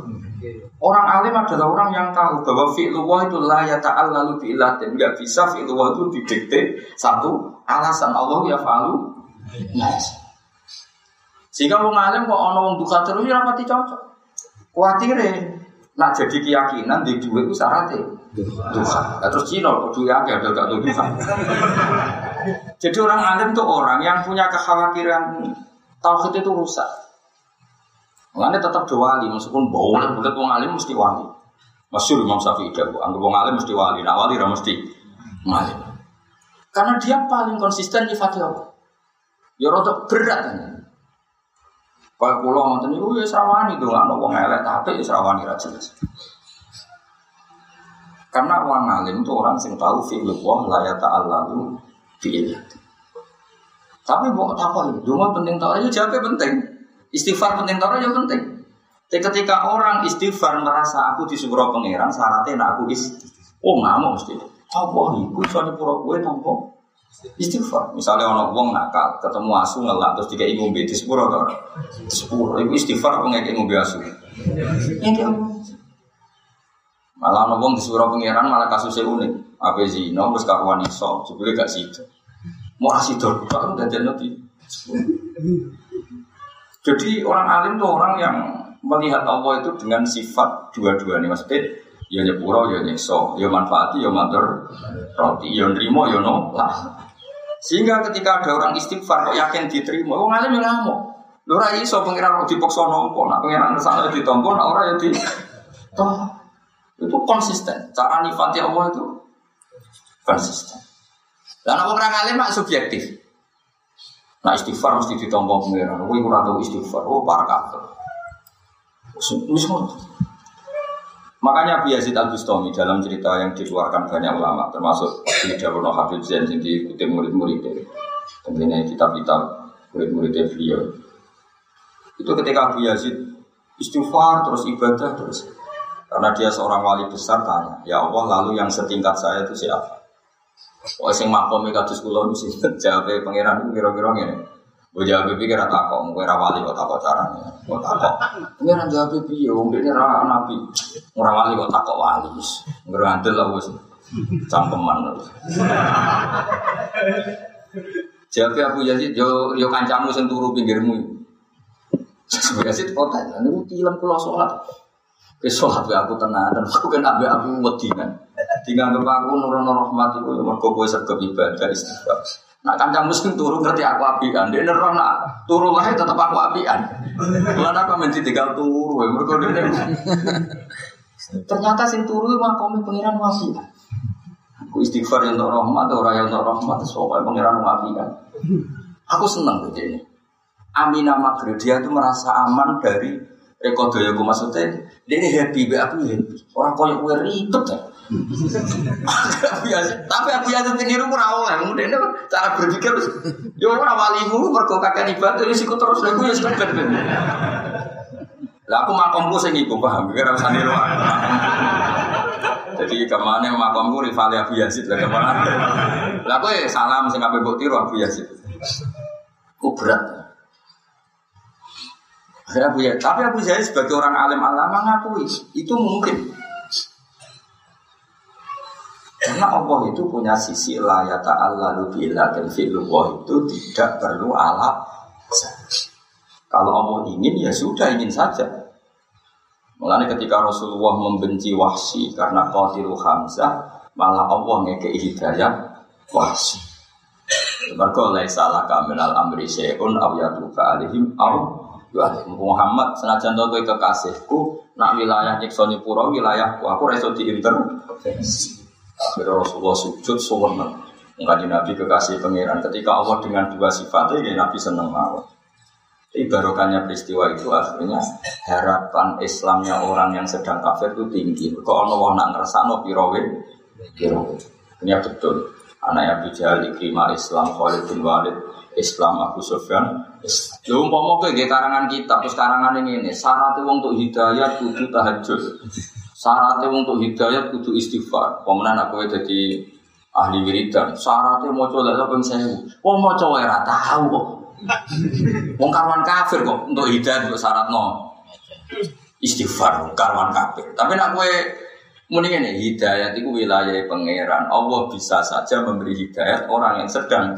Orang alim adalah orang yang tahu bahwa fi'lullah itu la ya ta'al lalu bi'ilatin. Enggak bisa fi'lullah itu didikte satu alasan Allah ya fa'alu. Yes. Sehingga wong alim kok ana wong duka terus ya rapati cocok. Kuatire nak jadi keyakinan di dua itu syaratnya dosa. Terus Cina kok dua ada gak dosa. Jadi orang alim itu orang yang punya kekhawatiran tauhid itu rusak. Mengenai tetap dua wali, meskipun boleh bulat wong alim mesti wali. Masyur Imam Syafi'i bu, anggap wong alim mesti wali, nak wali mesti wali. Karena dia paling konsisten di Allah. Ya rada berat. Kayak pulau ngoten niku ya srawani nggak wong elek tapi ya srawani ra jelas. Karena orang alim itu orang sing tahu fi'il wah la ya ta'allalu fi'il. Tapi mau takoi, dulu penting tau aja jawabnya penting. Istighfar penting tau ya penting. Tapi ketika orang istighfar merasa aku di surga pangeran, syaratnya aku is, oh nggak mau mesti. Apa iku soalnya pura gue tanpa istighfar. Misalnya orang wong nakal, ketemu asu ngelak terus tiga ibu di sepuro tau. Sepuro, itu istighfar apa nggak ibu asu? Yang Malah orang wong di surga pangeran malah kasusnya unik. Apa sih? Nomor sekaruan iso, sebelumnya gak sih. Mau asih dor, kan udah jadi jadi orang alim itu orang yang melihat Allah itu dengan sifat dua-duanya. Maksudnya ya nyepuro, ya nyeso, ya manfaati, ya matur, roti, ya nerimo, ya lah. Sehingga ketika ada orang istighfar kok yakin diterima, orang alim ya ngamuk. Lho ra iso pengiran kok dipaksa nampa, nak pengiran ke sana ditampa, nak ora ya di toh. Itu konsisten. Cara nifati Allah itu konsisten. Dan aku orang alim mak subjektif. Nah istighfar mesti ditombok pengiran. Kowe ora tahu istighfar. Oh para kafir. Makanya Abu Yazid Al Bustami dalam cerita yang dikeluarkan banyak ulama, termasuk di Dawono Habib Zain yang diikuti murid-muridnya, tentunya kitab-kitab murid-muridnya beliau. Itu ketika Abu Yazid istighfar terus ibadah terus, karena dia seorang wali besar tanya, ya Allah lalu yang setingkat saya itu siapa? Oh sing makom kados kula mesti (laughs) jawab pangeran kira-kira ngene. Gue jawab pikir kira takok, gue rawali kok takok caranya, kok takok. Pangeran jawab piye? Wong dene ra nabi. Ora wali kok takok wali. Ngrandel lah wis. Cangkeman. Jawab Abu Yazid, yo yo kancamu sing turu pinggirmu. Yazid kota, niku tilam kula salat. Ke salat aku tenang dan aku kan abe aku wedi kan. Tinggal aku nurono rahmat itu mergo kowe sergap ibadah istighfar. Nak kancang muslim turu ngerti aku apian, dia nerah nak turu lah tetap aku apian. Mana aku menti tinggal ya mereka dia. Ternyata sing turu mah kami pengiran apian. Aku istighfar yang untuk rahmat, orang yang untuk rahmat, soalnya pengiran apian. Aku senang begini. Amina Maghrib dia tuh merasa aman dari Eko doyoku maksudnya dia ini happy, aku happy. Orang koyok gue ribet ya. Tapi aku yang niru ora oleh. Kemudian cara berpikir yo ora walimu mergo kakek ibadah ya sikut terus aku ya sekedar. Lah aku makomku sing iku paham, kira usah niru. Jadi ke mana makomku rival Abu Yazid lah ke mana? Lah kowe salam sing kabeh mbok tiru Abu Yazid. Ku berat. Abu Yazid. Tapi Abu Yazid sebagai orang alim alama ngakui itu mungkin. Karena Allah itu punya sisi layata Allah bila dan fi'lullah itu tidak perlu alat. Kalau Allah ingin ya sudah ingin saja. Mulanya ketika Rasulullah membenci wahsi karena qatilu Hamzah, malah Allah ngekei hidayah wahsi. Mereka laisa laka minal amri syai'un aw yatuka alihim aw Muhammad senajan kowe kekasihku nak wilayah nyiksa nyepuro wilayahku aku reso diintervensi. Akhirnya Rasulullah sujud sewenang. Mengkaji Nabi kekasih pangeran. Ketika Allah dengan dua sifatnya, ya Nabi senang mawon. Tapi barokahnya peristiwa itu akhirnya harapan Islamnya orang yang sedang kafir itu tinggi. Kalau Allah nak ngerasa no pirawe, pirawe. Ini betul. Anak Abu Jahal diterima Islam, Khalid bin Walid, Islam Abu Sufyan. Lu umpama ke karangan kita, terus karangan ini ini. Syaratnya untuk hidayah kudu tahajud. Syaratnya untuk hidayat kudu istighfar. Pemenang aku jadi ahli wiridan. Syaratnya mau coba lah pun saya. Oh mau coba ya tahu kok. Wong karuan kafir kok untuk hidayat untuk syarat no. istighfar karwan kafir. Tapi nak kue muni ini hidayat itu wilayah pangeran. Allah bisa saja memberi hidayat orang yang sedang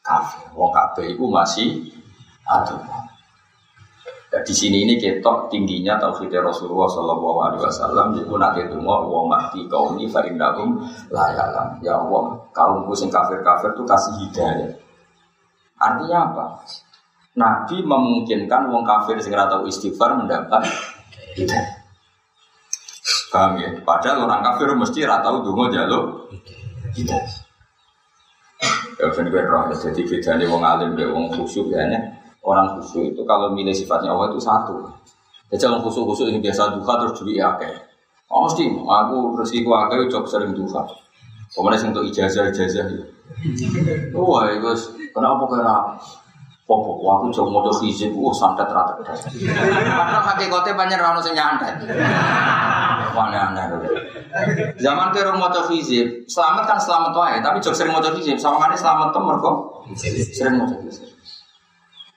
kafir. Wong kafir itu masih ada. Nah, di sini ini ketok tingginya tauhid Rasulullah Shallallahu Alaihi Wasallam. Jadi nanti itu mau wa mati kaum ini farindakum layalam. Ya Allah, kaumku sing kafir kafir itu kasih hidayah. Artinya apa? Nabi memungkinkan wong kafir sing tahu istighfar mendapat hidayah. Paham ya? Padahal orang kafir mesti ratau dungo jaluk hidayah. Ya ben roh jadi bedane wong alim be wong khusyuk ya Orang khusyuk itu kalau milih sifatnya Allah itu satu. Jadi orang khusyuk-khusyuk ini biasa duha terus duit akeh. Oh, mesti aku rezeki ku akeh jok sering duha. Kemudian untuk ijazah ijazah itu. Wah, itu kenapa kira Popo, aku coba mau hizib, oh santet rata Padahal hakikatnya banyak rano sing nyantet. Aneh-aneh. Zaman ke rumah mau hizib, selamat kan selamat wae, tapi jok sering mau hizib, sama kan selamat tuh mereka sering mau hizib.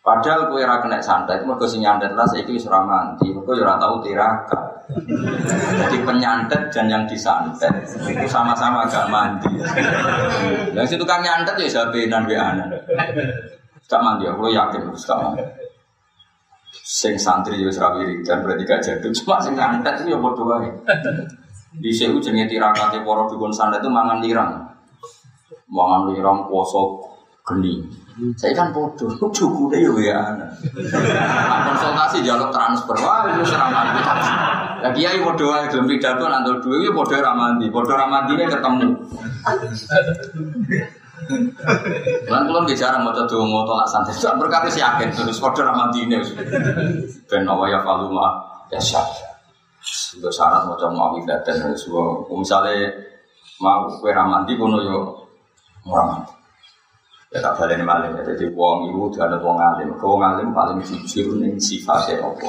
Padahal kue ra kena santet, mergo sing nyantet lah saiki wis ora mandi, mergo ya ora tau tirakat. Jadi penyantet dan yang disantet itu sama-sama agak mandi. Yang situ kan nyantet ya sabenan be anak. Gak mandi, aku yakin harus gak mandi. Sing santri juga serawiri dan berarti gak jadul, cuma sing nyantet itu ya aja. Di sewu jenenge tirakate para dukun santet itu mangan lirang. Mangan lirang poso geni. Saya kan bodoh, cukup deh ya konsultasi jalur transfer, wah itu serangan Lagi ya bodoh aja belum pidato nanti dua itu bodoh ramandi, bodoh ramandi ini ketemu. Lan kulon di jarang mau coba mau tolak santai, so, berkata si yakin terus ramandi ini. Ben awal ya faluma ya sah. Sudah syarat mau coba mau dan semua. Misalnya mau ramandi kono yo ramandi. Ya tak balik maling ya. Jadi wong ibu ada wong alim. Wong alim paling jujur nih sifatnya apa.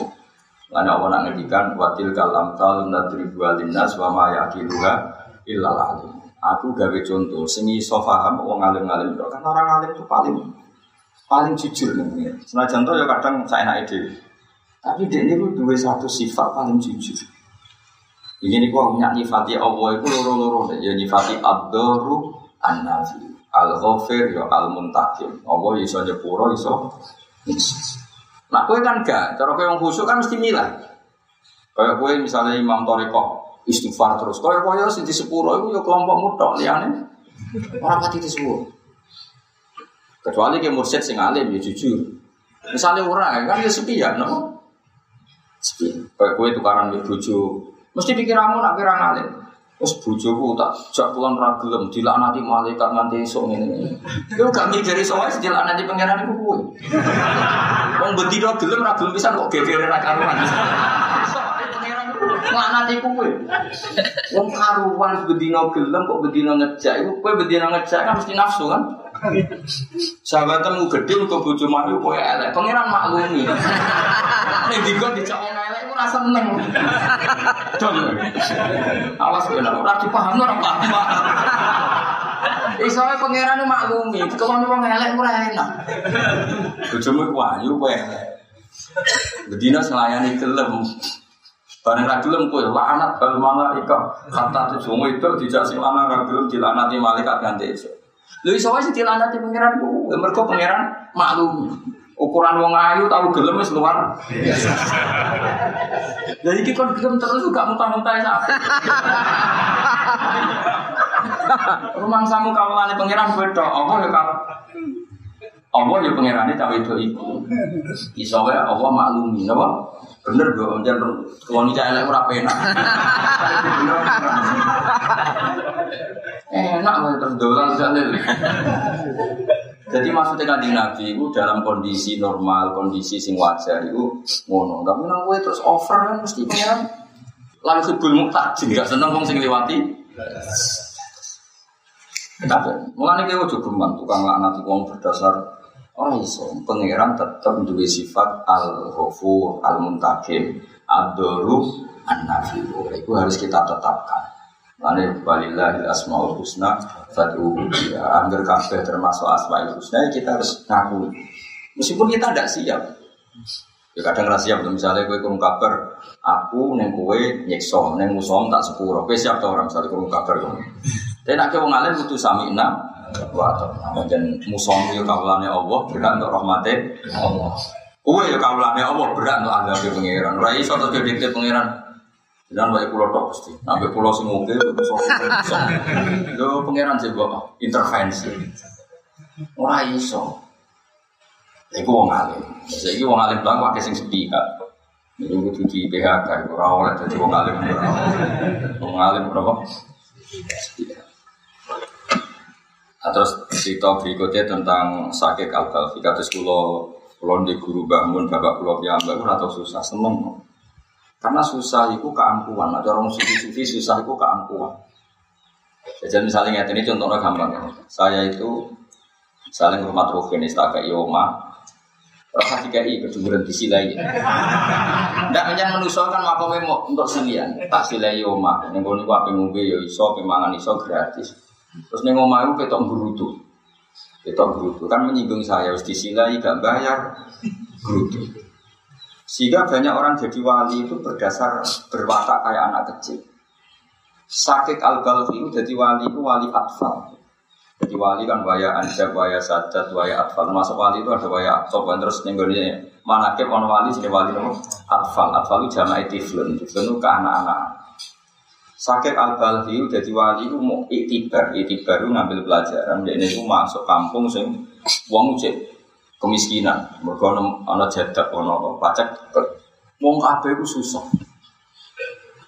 Karena Allah nak ngedikan watil kalam tal nadri dua linas wa ma yakiluha illal alim. Aku gawe contoh, seni iso paham wong alim-alim itu kan orang alim itu paling paling jujur nih. Senajan contoh ya kadang saya naik ide. Tapi dia ini dua satu sifat paling jujur. Ini kok nyifati Allah itu loro-loro ya nyifati abduru an-nafi al ghafir ya al muntakim Allah iso nyepuro iso nah kue kan gak. Cara kue yang khusyuk kan mesti milah. Kayak kue misalnya imam toriko istighfar terus. Kue kue harus di sepuro itu ya kelompok mutok liane orang pati di kecuali ke mursyid sing alim ya jujur. Misalnya orang kan ya sepi ya no? Sepi. Kayak kue tukaran di buju mesti pikiranmu nak kira ngalim Terus bujuku tak jak pulang ragilem dilaknati malaikat nganti esuk ngene. Yo gak mikiri soal dilaknati pangeran iku kuwi. Wong bedino gelem ra gelem pisan kok gegere ra karuan. Laknati kuwi. Wong karuan bedino gelem kok bedino ngejak iku kowe bedino ngejak kan mesti nafsu kan. Sahabatmu gede kok bojo mayu kowe elek. Pangeran maklumi. Nek dikon dijak ora seneng. Dong. Awas kowe ora dipaham ora paham. Iso ae pangeran maklumi, kalau wong elek ora enak. Bojomu ku ayu kowe elek. Bedina selayani gelem. Bareng ra gelem kowe laknat bal malaika. Kata tuh itu dijak sing lanang ra gelem dilanati malaikat ganti esuk. Lha iso wae dilanati pangeran ku, mergo pangeran maklumi. Ukuran wong ayu tahu gelem wis luar. Jadi kita kon gelem terus juga muntah-muntah ya. Rumah samu kawulane pangeran beda, apa ya kak? Allah ya pangerane cawe itu iku. Iso wae Allah maklumi, napa? Bener do, jan kalau nika elek ora penak. Enak wae terus dolan jalil. Jadi maksudnya kan Nabi itu dalam kondisi normal, kondisi sing wajar itu ngono. Tapi nang gue terus over kan mesti pengiran langsung sebelum muktajin gak seneng wong sing liwati. Tapi mulane kowe ojo geman tukang laknat wong berdasar orang iso. Pangeran tetap duwe sifat al-ghafur, al-muntakim, ad-daru, an-nafi. Itu harus kita tetapkan. Ane walillahil asmaul husna fad'u ya angger kabeh termasuk asmaul husna kita harus ngaku. Meskipun kita tidak siap. Ya kadang rahasia betul misalnya kue kurung kabar, aku neng kue nyekso, neng musom tak sepuro. Kue siap tau orang misalnya kurung kabar kamu. Tapi nak kue ngalim butuh sami enam. Wah, dan musom itu kawalannya Allah berat untuk rahmatnya Allah. Kue ya kawalannya Allah berat untuk anda ke pangeran. Rai so terus dikte pangeran. Dan baik pulau tok pasti. Sampai pulau semoga. Lo pangeran sih bapak intervensi. Rai so. Iku wong alim. Saiki wong alim bilang pakai sing sepihak. Ini kudu di PHK, ora oleh dadi wong alim. Wong alim berapa? Nah, terus cerita berikutnya tentang sakit al Fika terus kulo kulo di guru bangun bapak kulo piyambak atau susah seneng karena susah itu keangkuhan ada orang sufi-sufi susah itu keangkuhan jadi misalnya ini contohnya gampang ya. saya itu saling rumah rohin istaka ioma Rasa dikai kejuburan disilai. Tidak menjadi manusia kan makamnya mau untuk silian. Tak silai oma. Yang kau niku apa ngombe yo iso, pemangan iso gratis. Terus neng oma itu ketok berutu. Ketok berutu kan menyinggung saya. Harus disilai gak bayar berutu. Sehingga banyak orang jadi wali itu berdasar berwatak kayak anak kecil. Sakit al-balfi itu jadi wali itu wali atfal. Jadi wali kan waya anja, waya sajat, waya atfal. Masuk wali itu ada waya atfal, terus nenggolnya mana ke ono wali sini wali nopo atfal. Atfal itu jamaah tiflun, tiflun itu ke anak-anak. Sakit al balhi jadi wali itu mau itibar, itibar itu ngambil pelajaran. Jadi itu masuk kampung sing uang ucap kemiskinan. Mereka ono jadak, ono pacak. Wong kabeh itu susah.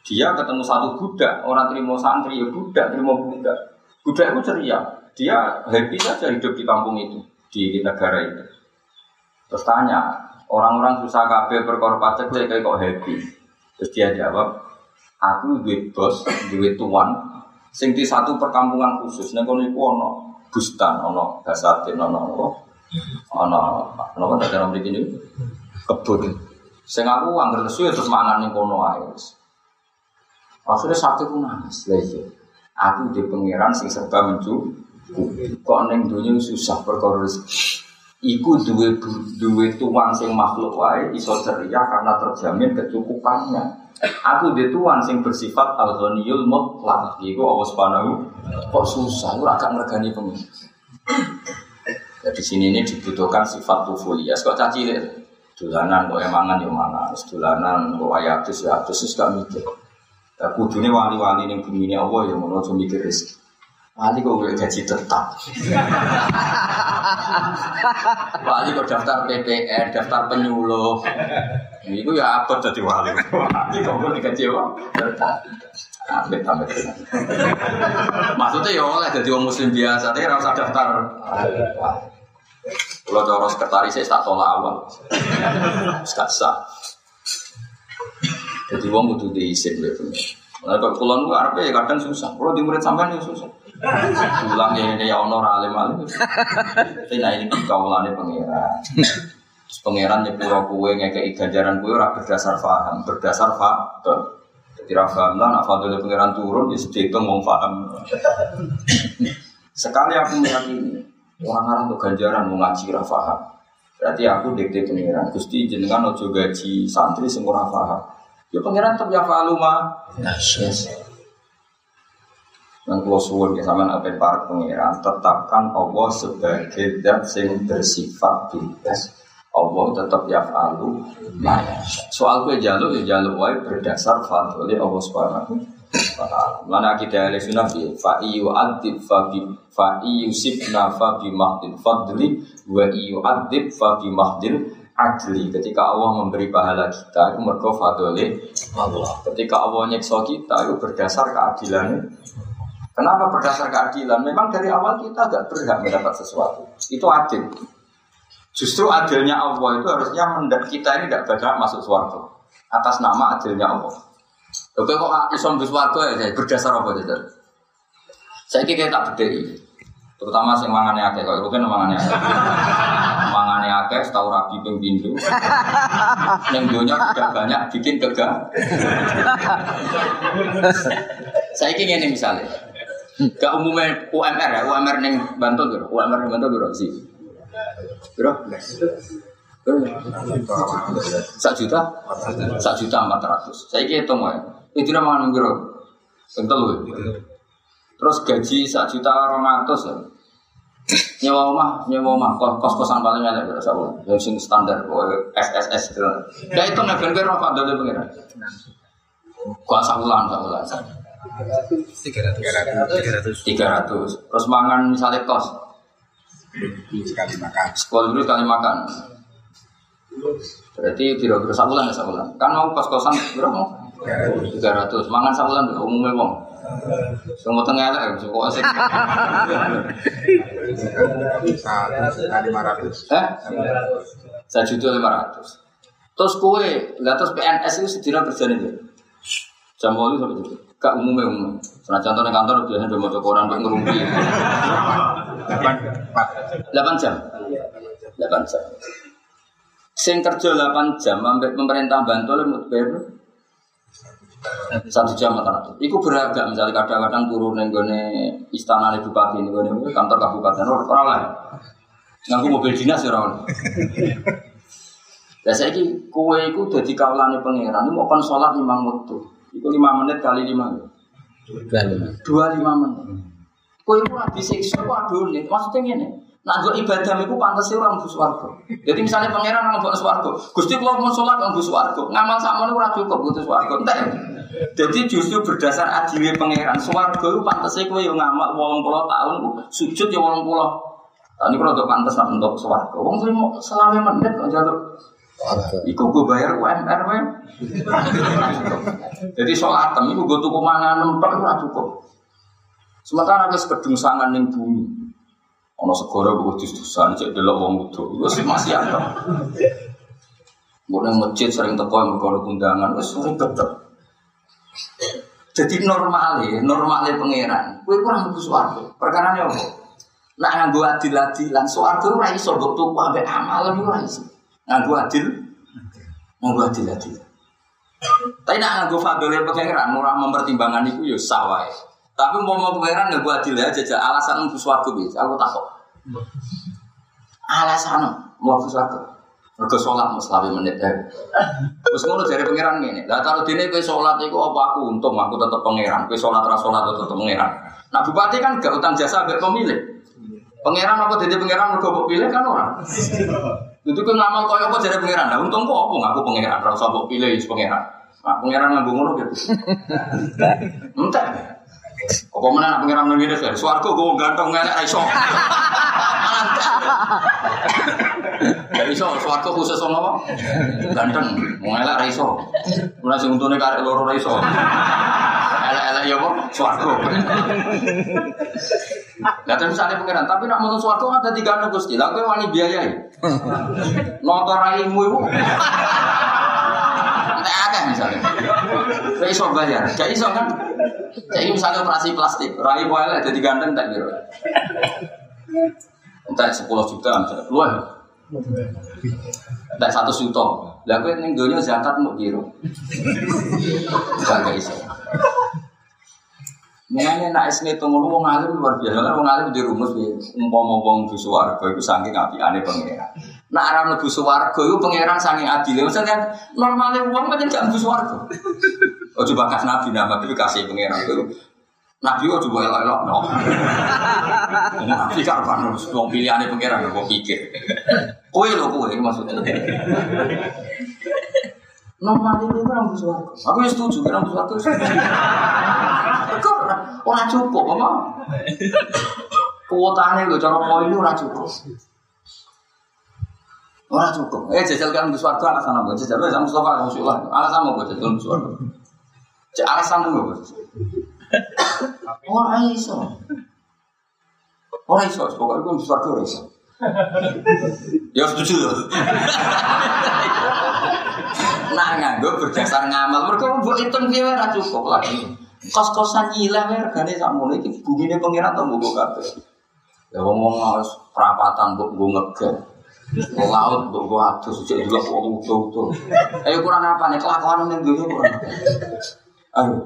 Dia ketemu satu budak, orang terima santri ya budak, terima budak. Budak itu ceria, dia happy saja hidup di kampung itu, di negara itu. Terus tanya, orang-orang susah kabeh perkara pajak kayak kok happy. Terus dia jawab, aku duit bos, duit tuan, sing di satu perkampungan khusus. Nek kono ana bustan, ana basatin, ana apa? Ana ana apa dalam mriki ini? Kebun. Sing aku anggar lesu ya terus mangan ning kono ae. Akhirnya satu pun nangis, lha iya. Aku di pangeran sing serba mencu Kok neng dunia susah perkara Iku duwe duwe tuan sing makhluk wae iso ceria karena terjamin kecukupannya. Aku di tuan sing bersifat al-ghaniyul mutlaq. Iku Allah Subhanahu kok susah ora gak ngregani pengen. Jadi sini ini dibutuhkan sifat tufulias. Kok caci cilik dolanan kok emangan yo mangan, dolanan kok ayatus ya atus gak mikir. Kudune wali-wali ning bumi ini Allah ya ngono mikir rezeki. Wali kok gue gaji tetap. (laughs) wali kok daftar PPN, daftar penyuluh. Itu ya apa jadi wali? Wali kok gue gaji apa? Tetap. Amit amit. Maksudnya ya oleh jadi orang muslim biasa, tapi rasa daftar. Kalau cara sekretaris saya tak tolak awal, gak sah. Jadi uang butuh gitu. Nah, kalau pulang gua Arab ya kadang susah. Kalau di murid sampean ya susah. Pulang ya ini ya honor alim alim. Tapi nah ini kaulane pangeran. Terus pangeran nyepuro kue ngekei ganjaran kue ora berdasar faham, berdasar faktor. Jadi rafaham lah, nak fadil pangeran turun, ya sedikit mau faham. Sekali aku meyakini orang orang untuk ganjaran mau ngaji rafaham. Berarti aku dikte pangeran. Gusti jenengan ojo gaji santri semua rafaham. Ya pangeran tetap ya faluma. Yes. Dan kalau suwun ya sama apa para pangeran tetapkan Allah sebagai zat yang bersifat bebas. Allah tetap ya falu Soal gue jaluk ya jaluk wae berdasar fadli Allah subhanahu. Mana kita ahli sunnah bi fa iyu adib fa bi fa iyu sibna fa bi mahdil fadli wa iyu adib fa bi mahdil adli ketika Allah memberi pahala kita itu mergo fadli Allah. Ketika Allah nyekso kita itu berdasar keadilan Kenapa berdasar keadilan? Memang dari awal kita agak berhak mendapat sesuatu. Itu adil. Justru adilnya Allah itu harusnya kita ini tidak berhak masuk suarga atas nama adilnya Allah. Oke kok isom di suarga ya berdasar apa itu? Saya kira tak beda terutama sing mangane akeh kok rugen mangane akeh. (laughs) mangane akeh setahu rabi ping pindho. Ning donya tidak banyak bikin kegah. Saya ingin ini misalnya, Gak umumnya UMR ya, UMR neng Bantul gitu, UMR neng Bantul gitu sih. Bro, Sak juta? Sak juta empat ratus. Saya kira hitung ya. Itu nama mangan biro. Tentu Terus gaji sak juta orang ya. Nyewa rumah, nyewa rumah, kos kos kosan paling ada berapa bulan? Yang sini standar, SSS gitu. Ya itu nggak bener apa dari pengiran. Gua sakulan, sakulan. Tiga ratus. Tiga ratus. Tiga ratus. Terus mangan misalnya kos, Sekali makan. sekolah dulu sekali makan. Berarti kira-kira sakulan ya sakulan. Kan mau kos kosan berapa mau? Tiga ratus. Mangan sakulan umumnya wong. Semua tengah elek, kok asik. Satu lima ratus. Eh? Saya juta lima ratus. Terus kue, lah terus PNS itu sedina kerja nih. Jam walu sampai itu. Gak umumnya umum. Karena contohnya kantor biasanya udah mau koran buat ngerumpi. Delapan empat. 8 jam. 8 jam. Sing kerja 8 jam, sampai pemerintah bantu bayar berapa? Satu jam atau. Iku beragam misalnya kadang-kadang turun yang gue istana nih bupati ini gue kantor kabupaten orang lain. Nganggu mobil dinas ya orang. Lah saya ki kue iku dadi kawulane pangeran, mau kon salat lima waktu. Iku lima menit kali lima. Dua lima menit. Kue iku ora disiksa ku aduh nih. Maksudnya ngene. Nak gue ibadah itu pantas orang bus warga. Jadi misalnya pangeran orang bus warga, gusti kalau mau sholat orang bus warga, ngamal sama ini ora cukup butuh warga. Entar. Jadi justru berdasar adilnya pangeran, swarga itu pantasnya kue yang ngamal wolong puluh tahun, sujud ya wolong puluh. Tadi kalau untuk pantas nak untuk swarga, wong tuh mau selama menit kok jatuh. Iku gue bayar UMR we. (laughs) Jadi sholat iku gue tuku mangan nempak itu cukup. Sementara wis kedungsangan ning bumi. Ono segoro gue dus-dusan cek delok wong wudu. Wis masih ada. Gue nang masjid sering teko yang undangan, wis sering tetep. Jadi normal ya, normal ya pangeran. Kue kurang butuh suarga. Perkara apa? Nak nganggo adil-adilan, suarga ora iso mbok tuku ambek amal ora iso. Nganggo adil, nganggo adil-adil. Tapi nak nganggo fadole pangeran, ora mempertimbangkan iku ya sawah. Tapi mau mau pangeran nganggo adil aja, aja alasan mlebu swarga wis. Aku takut. Alasan mau mlebu swarga. Mergo sholat mau selawi menit ya. Terus ngono dari pangeran ini. Lah kalau dene kowe sholat iku apa aku untung aku tetep pangeran. Kowe sholat ra sholat tetep pangeran. Nah bupati kan gak utang jasa ambek pemilih. Pangeran apa jadi pangeran mergo mbok pilih kan ora. Itu kan ngamal koyo apa jadi pangeran. Lah untung kok apa ngaku pangeran ra usah mbok pilih pangeran. Nah, pangeran nganggo ngono gitu. Entek. Apa mana pangeran ngene wis swarga gue ganteng ngelek ra iso. Gak iso, swarga khusus sama apa? Ganteng, mau ngelak ra iso. Mulai sing untune karek loro ra iso. Elek-elek ya apa? Swarga. Lah terus misalnya pangeran, tapi nak mau swarga kan dadi ganteng Gusti. Lah kowe wani biayai. Noto raimu iku. Entek akeh misalnya. Kowe iso bayar, gak iso kan? Jadi misalnya operasi plastik, rai elek jadi ganteng tak kira. Entah 10 juta, keluar. Entah satu juta. Lah kowe ning donya zakat mau kira. Gak iso. Mengenai nak es ngitung ngono wong alim luar biasa kan wong alim di rumus ya umpama wong bu swarga iku saking apikane pangeran. Nak ora mlebu swarga iku pangeran saking adile. Maksudnya normalnya wong pancen gak mlebu swarga. Oh coba kas nabi nama tapi kasih pangeran itu. Nabi kok coba elok-elok no. (laughs) Nabi karuan wong pilihane pangeran kok pikir. Kowe lho kowe maksudnya. Normal itu orang bersuara. Aku ya setuju, orang bersuara. Kok orang cukup, apa? Kuotanya gue cara poin orang cukup. Orang cukup. Eh jajal kan bersuara alasan apa? Jajal sama Mustafa Musulah. Alasan apa jajal bersuara? Cek alasan apa? (laughs) Orang iso. Orang iso, pokoknya gue bersuara orang iso. Ya setuju loh. (laughs) Nah nganggo berdasar ngamal mereka mbok hitung piye ora cukup lagi. Kos-kosan wae regane sakmono iki bungine pangeran to mbok kabeh. Ya ngomong harus perapatan mbok nggo ngegen. Laut mbok nggo adus sik delok kok utuh-utuh. Ayo kurang apa nih kelakuan ning dunya kurang. Ayo.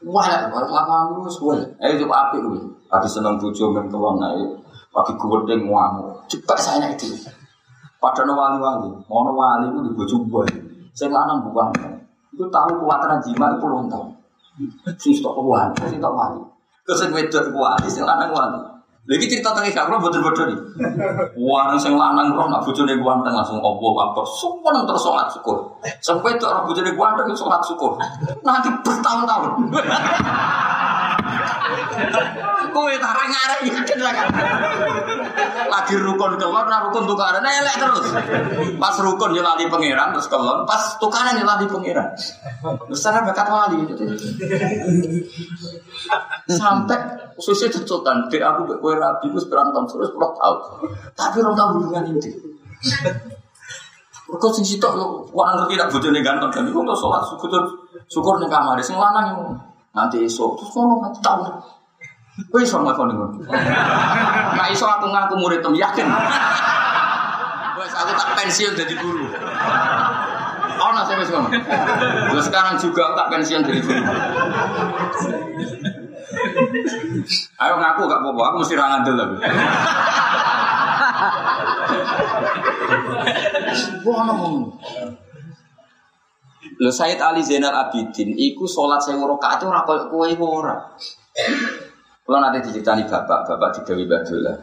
Wah, kelakuan lu wis Ayo coba apik lu. Lagi seneng bojo men kelon ae. Pagi gue deng ngamuk. Cepat saya itu. Padahal wali-wali, mau wali itu di bojo boy. Saya lanang bukan. Itu tahu kuatan jima puluhan tahun. Sing stok wali, sing tok wali. Kesek wedok wali, sing lanang wali. Lagi cerita tentang Isya, kalau betul-betul nih. Wah, sing lanang roh nak bojone ganteng langsung opo kabar. Nang terus sholat syukur. Sampai tuh orang bojone ganteng sholat syukur. Nanti bertahun-tahun. Kowe tarang ngarep yakin lah kan. Lagi rukun kelon, nah rukun tukaran elek terus. Pas rukun ya lali pangeran terus kelon, pas tukaran ya lali pangeran. Besar bakat wali. Sampai susi cecotan, dek aku mbek kowe rabi wis berantem terus 10 tahun. Tapi orang tahu hubungan ini. Kok sing sitok wong ngerti nak bojone ganteng dan iku terus salat syukur syukur ning kamar sing lanang nanti esok terus ngono nganti tahun. Kowe iso ngakoni ngono. Nek iso aku ngaku murid tem yakin. Wes aku tak pensiun jadi guru. Oh, saya wis ngono. Lah sekarang juga tak pensiun jadi guru. Ayo ngaku gak apa-apa, aku mesti ra ngandel tapi. Wah. Lho Sayyid Ali Zainal Abidin iku salat sewu rakaat ora koyo kowe iku ora. Kula nanti diceritani bapak, bapak digawe Badullah.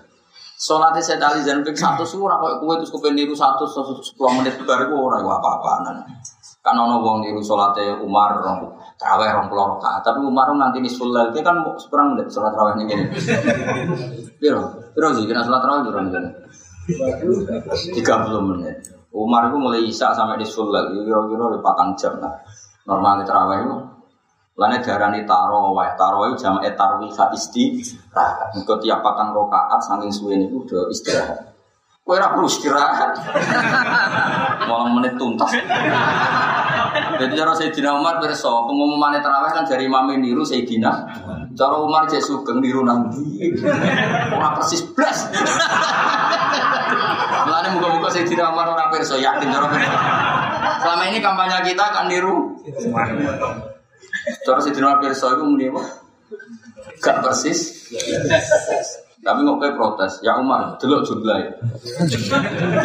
Salat Sayyid Ali Zainal ping 100 ora koyo kowe terus kepen niru 100 10 menit bar iku ora iku apa-apaan. Kan ana wong niru salate Umar rong traweh rong puluh rakaat, tapi Umar nanti di sulal kan seperang menit salat traweh ning kene. Piro? Piro sih kena salat traweh piro ning kene? 30 menit. Umar itu mulai isak sampai di sulal, kira-kira di patang jam lah. Normalnya terawih itu, lainnya darani tarawih, tarawih jam etarwi saat isti, Engkau tiap patang rokaat saking suwe itu udah istirahat. Kue perlu istirahat. (laughs) Malam menit tuntas. Jadi cara Sayyidina Umar berso, pengumuman terawih kan dari imam niru Sayyidina. Cara Umar cek sugeng niru nanti. Ora persis blas. Mulane muga-muga Sayyidina Umar ora perso yakin cara Selama ini kampanye kita kan niru. Cara Umar perso itu muni apa? Gak persis. Tapi nggak kayak protes, ya Umar, delok jumlah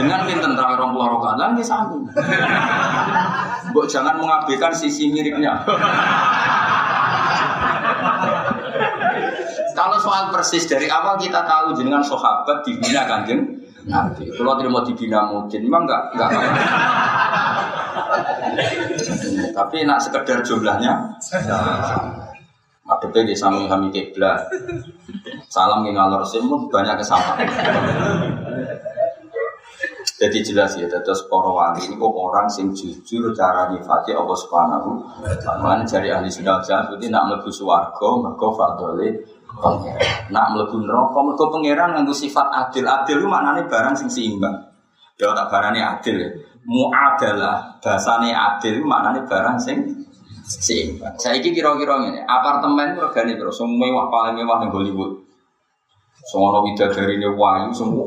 Dengan pinten tentang orang pulau rokan, lagi sambung. Bok jangan mengabaikan sisi miripnya. Kalau soal persis dari awal kita tahu jenengan sahabat dibina kanjeng Nabi. Kalau mau dibina mungkin, memang enggak enggak. Tapi nak sekedar jumlahnya. Madepnya di sami kami kiblat. Salam yang ngalor banyak kesamaan. Jadi jelas ya, terus para wali ini kok orang sing jujur cara nyifati Allah Subhanahu Mana dari ahli sunnah itu nak mlebu swarga mergo fadole. Nak mlebu neraka mergo pangeran nganggo sifat adil. Adil itu maknanya barang sing seimbang. Ya tak barane adil. Muadalah bahasane adil itu maknanya barang sing seimbang. Saya kira-kira ini apartemen regane terus semua mewah paling mewah ning Hollywood. Semua widadari ini wahyu semua.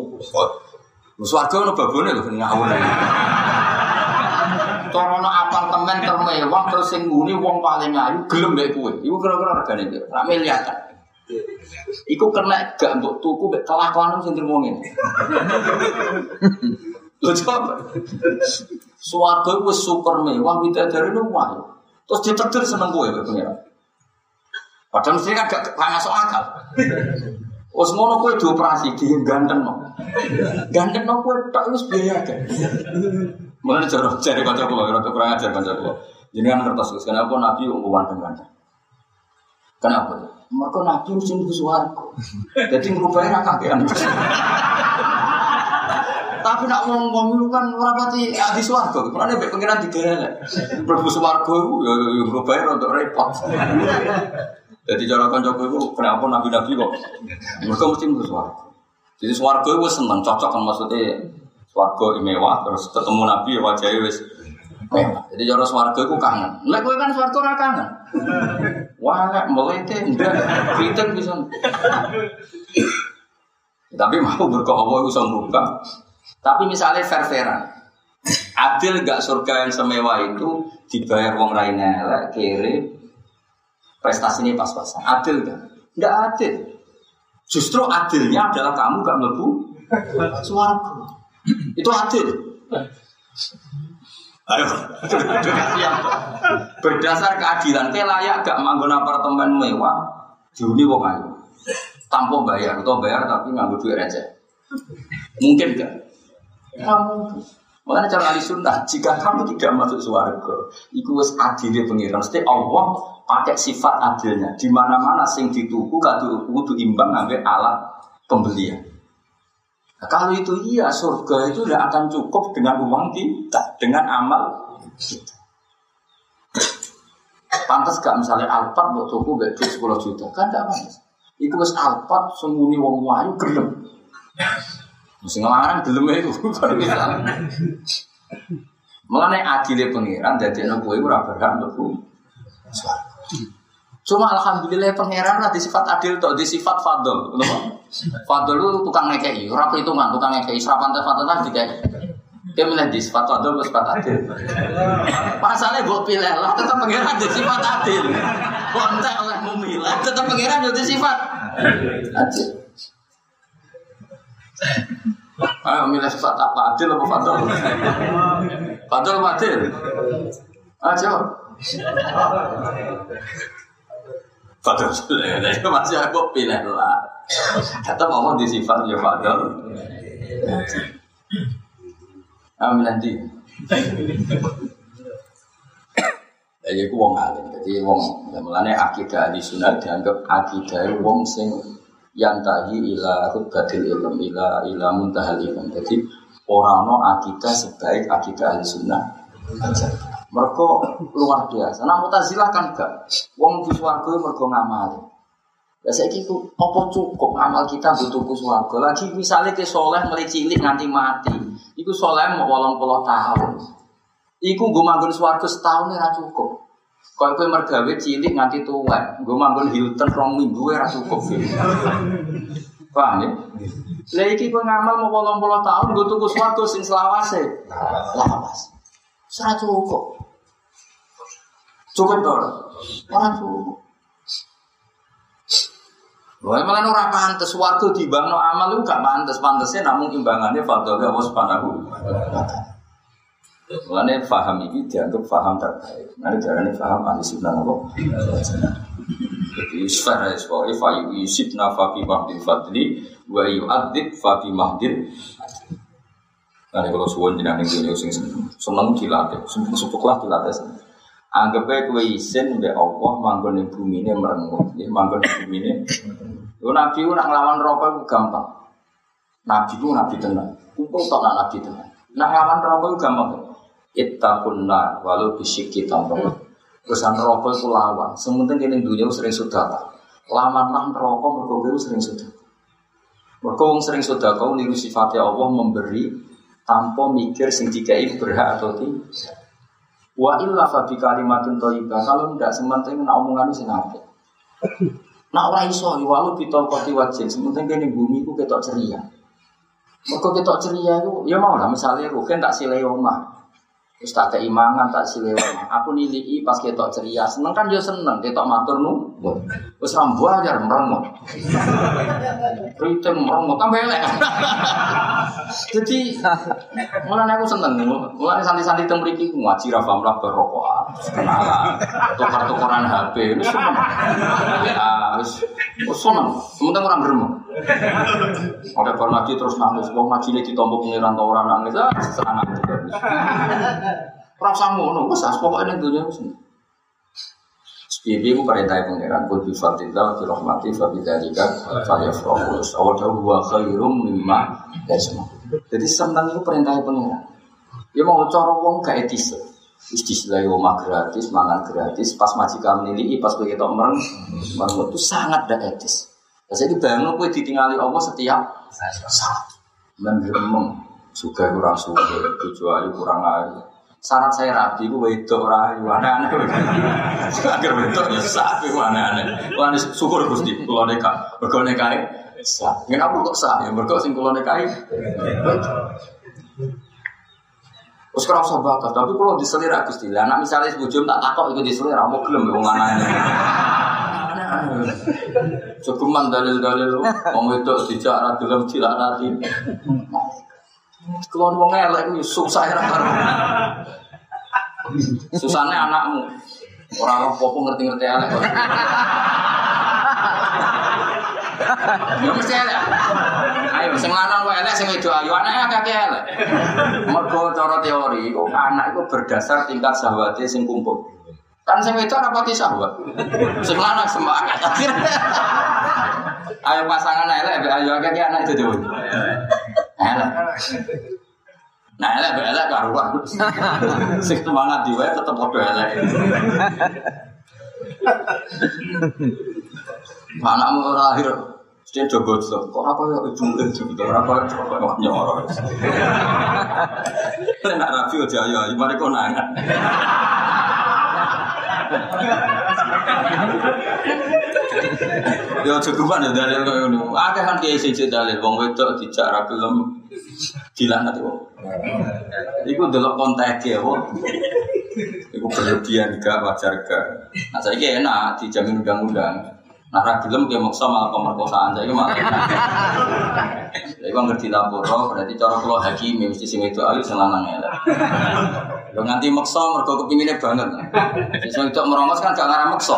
Swarga ono babone lho ngawur. Corono apartemen termewah terus sing nguni wong paling ayu gelem mbek kowe. Iku kira-kira regane piro? Rak miliar kan. Iku kena gak mbok tuku mbek kelakuan terimo ngene. Lho coba. Swarga wis super mewah widadari ini wahyu. Terus ditetir seneng kowe mbek pengira. Padahal mesti kan gak masuk akal. Wes ngono kowe dioperasi di ganteng no. Ganteng no kowe tok wis biaya kan. Mulane cara cari kanca kula ora kurang ajar kanca kula. Jenengan ngertos Gus, kenapa Nabi umum ganteng ganteng? Kenapa? Mereka Nabi mesti ke swarga. Jadi ngrubahnya ra kakean. Tapi nak ngomong itu kan ora pati di swarga. Mulane mek pengiran digerelek. Mlebu swarga iku ya ya ngrubahnya rada repot. Jadi cara kanca itu kenapa nabi-nabi kok mereka mesti mlebu swarga. Jadi swarga itu seneng cocok kan maksudnya swarga mewah terus ketemu nabi ya wajahnya wis mewah. Jadi cara swarga itu kangen. Lek kan swarga ora kangen. Wah, lek melete ndak kritik bisa. Tapi mau berkah Allah itu merubah. Tapi misalnya fair-fairan. Adil gak surga yang semewah itu dibayar wong raine elek kere prestasinya pas-pasan. Adil kan? Enggak adil. Justru adilnya adalah kamu gak mlebu suaraku. Itu adil. Ayo, berdasar keadilan, kayak layak gak manggon apartemen mewah, diuni wong ayu, tanpa bayar atau bayar tapi nganggo duit receh. Mungkin gak? Nggak mungkin. Makanya cara ahli sunnah, jika kamu tidak masuk surga, itu wis adilnya pengiran. Mesti Allah pakai sifat adilnya. Di mana mana sing dituku kudu imbang ngambil alat pembelian. Nah, kalau itu iya, surga itu tidak akan cukup dengan uang kita, dengan amal. Pantas gak misalnya Alphard buat tuku gak duit 10 juta, kan gak pantas. Iku wis Alphard sembunyi wong wayu gelem. Mesti ngelarang gelem itu. Mengenai adilnya pengiran, jadi anak gue ora berhak mlebu. Cuma alhamdulillah pangeran di sifat adil tuh, di sifat fadl. Fadl itu tukang ngekei, ora perhitungan, tukang ngekei, serapan fadl lah dikei. Dia milih di sifat fadl atau sifat adil. Pasalnya gue pilih lah, tetap pangeran di sifat adil. Kontek oleh memilih, tetap pangeran di sifat adil. Ayo milih sifat apa adil apa fadl? Fadl apa adil? Ayo. Fadl (laughs) itu masih aku pilih lah. Kata mama di sifat ya Fadl. Amin nanti. Ya iku wong alim. Jadi wong ya akidah di sunnah dianggap akidah wong sing yang tahi ila rubbatil ilm ila ila muntahal ilm. Jadi orang no akidah sebaik akidah ahli sunnah. Mereka luar biasa. Nah mutazilah kan gak. Wong di swarga mergo ngamali. Ya saiki ku apa cukup amal kita butuh ku swarga. Lagi misalnya ke soleh mulai cilik nganti mati. Iku soleh mau 80 tahun. Iku gue manggon swarga setahun ora cukup. Kalau gue mergawe cilik nganti tua, gue manggon Hilton rong minggu ora cukup. Paham ya? Lah iki ngamal mau 80 tahun gue tunggu swarga sing selawase. Lawas. Ora cukup. Cukup dong. Orang cukup. Wah, malah ora pantes warga dibangno amal itu gak pantes. Pantesnya namun imbangannya fadl Allah Subhanahu wa taala. Mulane faham ini dianggap faham terbaik. Nanti darahnya faham ahli sunnah Allah. Jadi sfera ya sebagai fayu yusibna fabi mahdil fadli wa yu'adzib fabi mahdil Nanti kalau suwon jenang ning dunia sing seneng dilatih, sepuklah dilatih. Anggap aja kue isin mbak Allah manggon ning bumi ini merengut, ya manggon ning bumi ini. Nabi ku nak nglawan rokok itu gampang. Nabi ku nabi tenang, kumpul tok nak nabi tenang. Nak nglawan rokok itu gampang. Ittaqun nar walau bisyiki tamro. Terusan rokok itu lawan. Sementing kene dunia sering sudah. Lawan lah rokok mergo kowe sering sudah. Mergo sering sudah kau niru sifatnya Allah memberi tanpa mikir sing dikai berhak atau tidak. Wa illa fa bi kalimatin thayyibah. Kalau tidak sementing nak omongan sing apik. Nak ora iso walau bitolkoti wajib, sementing kene bumi ku ketok ceria. Mergo ketok ceria iku ya mau lah misalnya rugen tak silai omah. Terus tak keimangan tak silai omah. Aku nilai pas ketok ceria, seneng kan yo seneng ketok matur nu. Wis rambu ajar merengut. Ritem merengut tambah elek. Jadi mulane aku seneng. Mulane santai-santai teng mriki ngaji ra paham lah berrokokan. Kenalan. Tukar-tukaran HP wis seneng. Ya wis wis seneng. Sementara orang gremeng. Ada bar terus nangis. Wong ngajine ditombok pengiran ta ora nangis. Ah seneng. Rasa ngono wis pokoke ning dunya wis. Bibi ku perintah pangeran kul bi fadlillah fi rahmati fa bi dzalika falyafrahu. Awal tahu wa khairum mimma yasma. Jadi seneng itu perintah pangeran. Ya mau cara wong gak etis. Wis disilai omah gratis, mangan gratis, pas majikan nilai, pas kowe ketok mereng, mereng itu sangat gak etis. Jadi bayangno kowe ditinggali Allah setiap saat. Menggemeng, suka kurang suka, kecuali kurang ayu. Syarat saya rapi, gue wedok orang aneh-aneh. Agar wedok ya sapi aneh-aneh. Wah ini syukur gusti, kalau neka, berkau nekai, sah. Kenapa kok sah? Ya berkau sing kalau nekai. Terus kalau usah bakat, tapi kalau diselir gusti, lah anak misalnya sebujum tak takut ikut diselir, apa gelem ya mana Cukuman dalil-dalil, mau wedok dijak, gelem dilak nanti. Kelon wong elek kuwi susah ra karo. Susahnya anakmu. Orang apa ngerti-ngerti elek kok. Ya mesti elek. Ayo sing lanang wae elek sing wedok ayo anake akeh elek. Mergo cara teori kok anak itu berdasar tingkat syahwate sing kumpul. Kan sing wedok ora pati syahwat. Sing lanang semangat. Ayo pasangan elek ayo akeh anak itu dhewe. Elek. Nah, elek mbek elek karuan. Sing semangat diwae tetep padha elek. Anakmu lahir dia jogo tuh, kok apa ya ibu itu, ora apa kok nyoro. Nek rapi aja ayo mari konangan. Yo cukupan ya dalil koyo ngono. Akeh kan kiai siji dalil wong wedok dijak ra gelem dilanat wong. Iku delok konteke ya wong. Iku berlebihan gak wajar gak. Nah saiki enak dijamin undang-undang. Nah, ra gelem ki maksa malah pemerkosaan saiki malah. Lha iku ngerti laporo berarti cara kula hakim mesti sing itu ayu sing lanang elek. Yo nganti maksa mergo kepingine banget. Sing itu merongos kan gak ngarep maksa.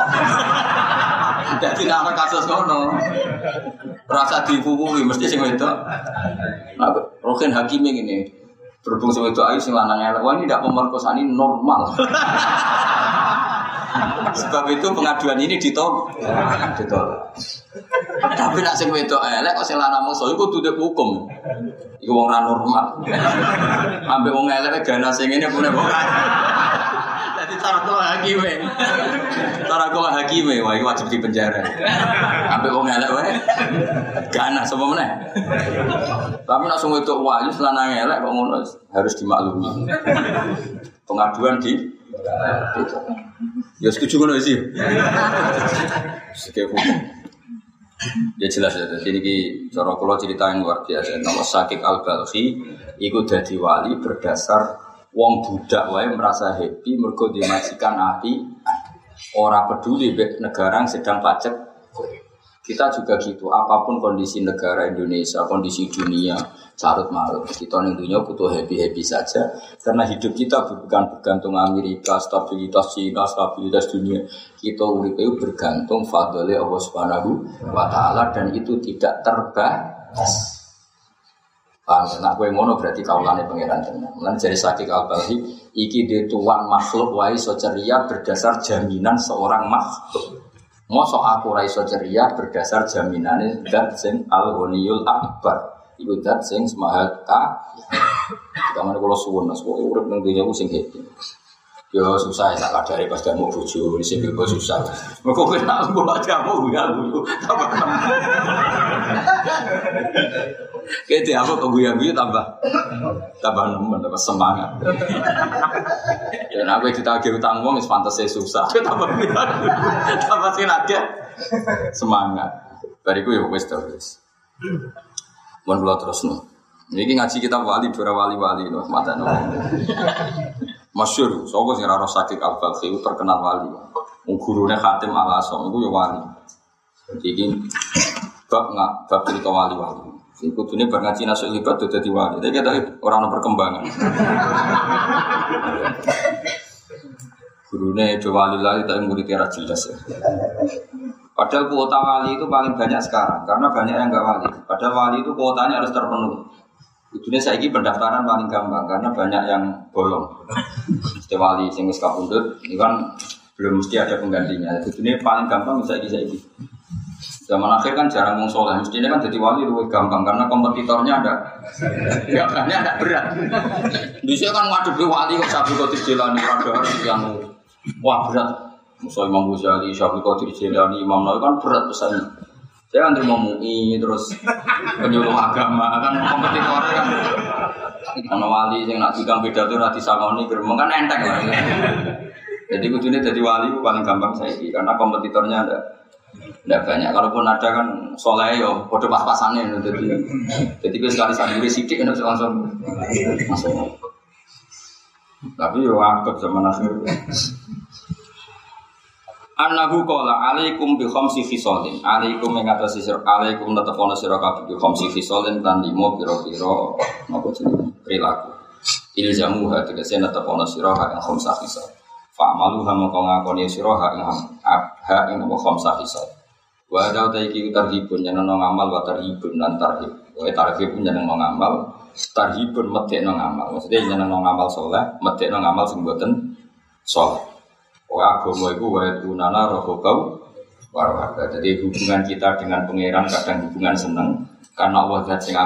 Jadi nak kasus ngono. Rasa dipupuhi mesti sing wedok. Nah, Rokin hakim ini berhubung sing wedok ayu sing lanang elek. Wah ini tidak pemerkosaan ini normal. (laughs) Sebab itu pengaduan ini ditolak. Ditolak. Tapi nak sing wedok elek kok sing lanang mungso iku tutup hukum. Iku wong ra normal. Ambek wong elek gana sing ngene punya wong. Kula hakime. Cara kula hakime wah iku wajib di penjara. Ambek wong elek wae. Gana sapa meneh. Tapi nak sing wedok wayu lanang elek kok ngono harus dimaklumi. Pengaduan di Ya setuju ngono sih. Hukum. Ya jelas ya. Jadi ini cara kula cerita yang luar biasa. Nama Sakik Al Balkhi ikut jadi wali berdasar wong budak wae merasa happy mergo dimajikan api ora peduli negara yang sedang pajak kita juga gitu apa pun kondisi negara Indonesia kondisi dunia carut marut kita nih butuh happy happy saja. Karena hidup kita bukan bergantung Amerika stabilitas Cina stabilitas dunia. Kita urip itu bergantung fadli Allah Subhanahu wa taala dan itu tidak terbatas Paham ya? Nah, gue ngono berarti kaulane pangeran tenan. Lan jadi sakit albalhi iki de tuan makhluk wae iso ceria berdasar jaminan seorang makhluk. Mosok aku ra iso ceria berdasar jaminane zat sing al-ghaniyul akbar. Iku zat sing semaha ka. Kamane kula suwun mas kok urip ning dunya sing happy. Yo susah ya tak dari pas mau bojo, sih gue susah. Mereka kena gue aja mau gue gue, Kayak apa kok gue gue tambah tambah nemen, tambah semangat. Dan aku ditagih utang uang, pantas saya susah. (laughs) Tambah tambah sih naga semangat. Bariku ya wes terus. Mohon kalau terus nih. Ini ngaji kita wali, dua wali-wali loh, mata Masyur, soalnya sih raro sakit al balkhi terkenal wali. Gurune Khatim al Asom itu ya wali. Jadi ini bab nggak bab wali-wali. Iku dunia berngaji nasuk libat tuh jadi wali. Tapi kita orang perkembangan. Gurune itu wali lagi tapi muridnya jelas ya. Padahal kuota wali itu paling banyak sekarang karena banyak yang nggak wali. Padahal wali itu kuotanya harus terpenuhi. Ini saya ini pendaftaran paling gampang karena banyak yang bolong. Mesti wali sing wis ini kan belum mesti ada penggantinya. Ini paling gampang saya ini saya ini. Zaman akhir kan jarang ngomong soleh, mestinya kan jadi wali lebih gampang karena kompetitornya ada, ya kan ada berat. Bisa kan ngadepi wali kok sabi kok dijelani ada harus yang wah berat. Musa Imam Ghazali, Syafi'i Qadir Jilani, Imam Nawawi kan berat pesannya. Saya kan terima MUI, terus penyuluh agama, kan kompetitornya kan. Karena wali yang nak tiga beda tuh rati sangoni gerbang kan enteng lah. Jadi kudunya jadi wali paling gampang saya karena kompetitornya ada tidak banyak. Kalaupun ada kan soleh yo, kode pas-pasannya. Jadi, jadi gue sekali sendiri sidik kan langsung masuk. Tapi yo akut zaman akhir. Annahu qala alaikum bi khamsi khisalin. Alaikum ing atas sira alaikum tetepono sira kabeh bi khamsi khisalin lan limo pira-pira napa jenenge perilaku. Ilzamu ha tegese tetepono sira ha ing khamsa khisal. Fa'malu ha mongko ngakoni sira ha ing ha ing napa khamsa khisal. Wa ada ta iki tarhibun nyeneng ngamal wa tarhibun lan tarhib. Wa tarhib nyeneng ngamal, tarhibun medekno ngamal. Maksudnya nyeneng ngamal saleh, medekno ngamal sing boten saleh. Oh agama itu wa tunana rohobau warwaga. Jadi hubungan kita dengan pangeran kadang hubungan seneng karena Allah zat sing.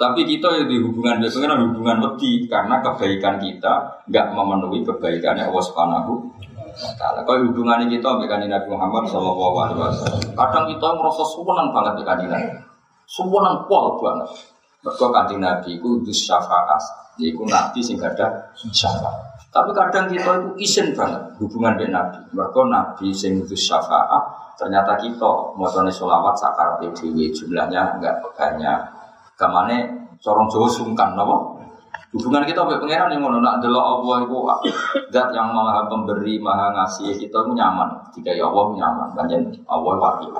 Tapi kita ya di hubungan dengan pangeran hubungan wedi karena kebaikan kita nggak memenuhi kebaikannya Allah Subhanahu wa taala. Kalau hubungan kita dengan Nabi Muhammad Shallallahu alaihi wasallam. Kadang kita merasa senang banget dengan Nabi. Seneng pol banget. Mergo kanjeng Nabi iku dus syafaat. Iku nabi sing ada syafaat. Tapi kadang kita itu isin banget hubungan dengan Nabi. Mereka Nabi sing itu syafaat. Ternyata kita mau sholawat sakar PDW jumlahnya enggak banyak. Kamane corong Jawa sungkan, nopo. Hubungan kita dengan pangeran yang ngono nak Allah itu zat yang maha pemberi, maha ngasih kita itu nyaman. Jika ya Allah nyaman, kan Allah wakil.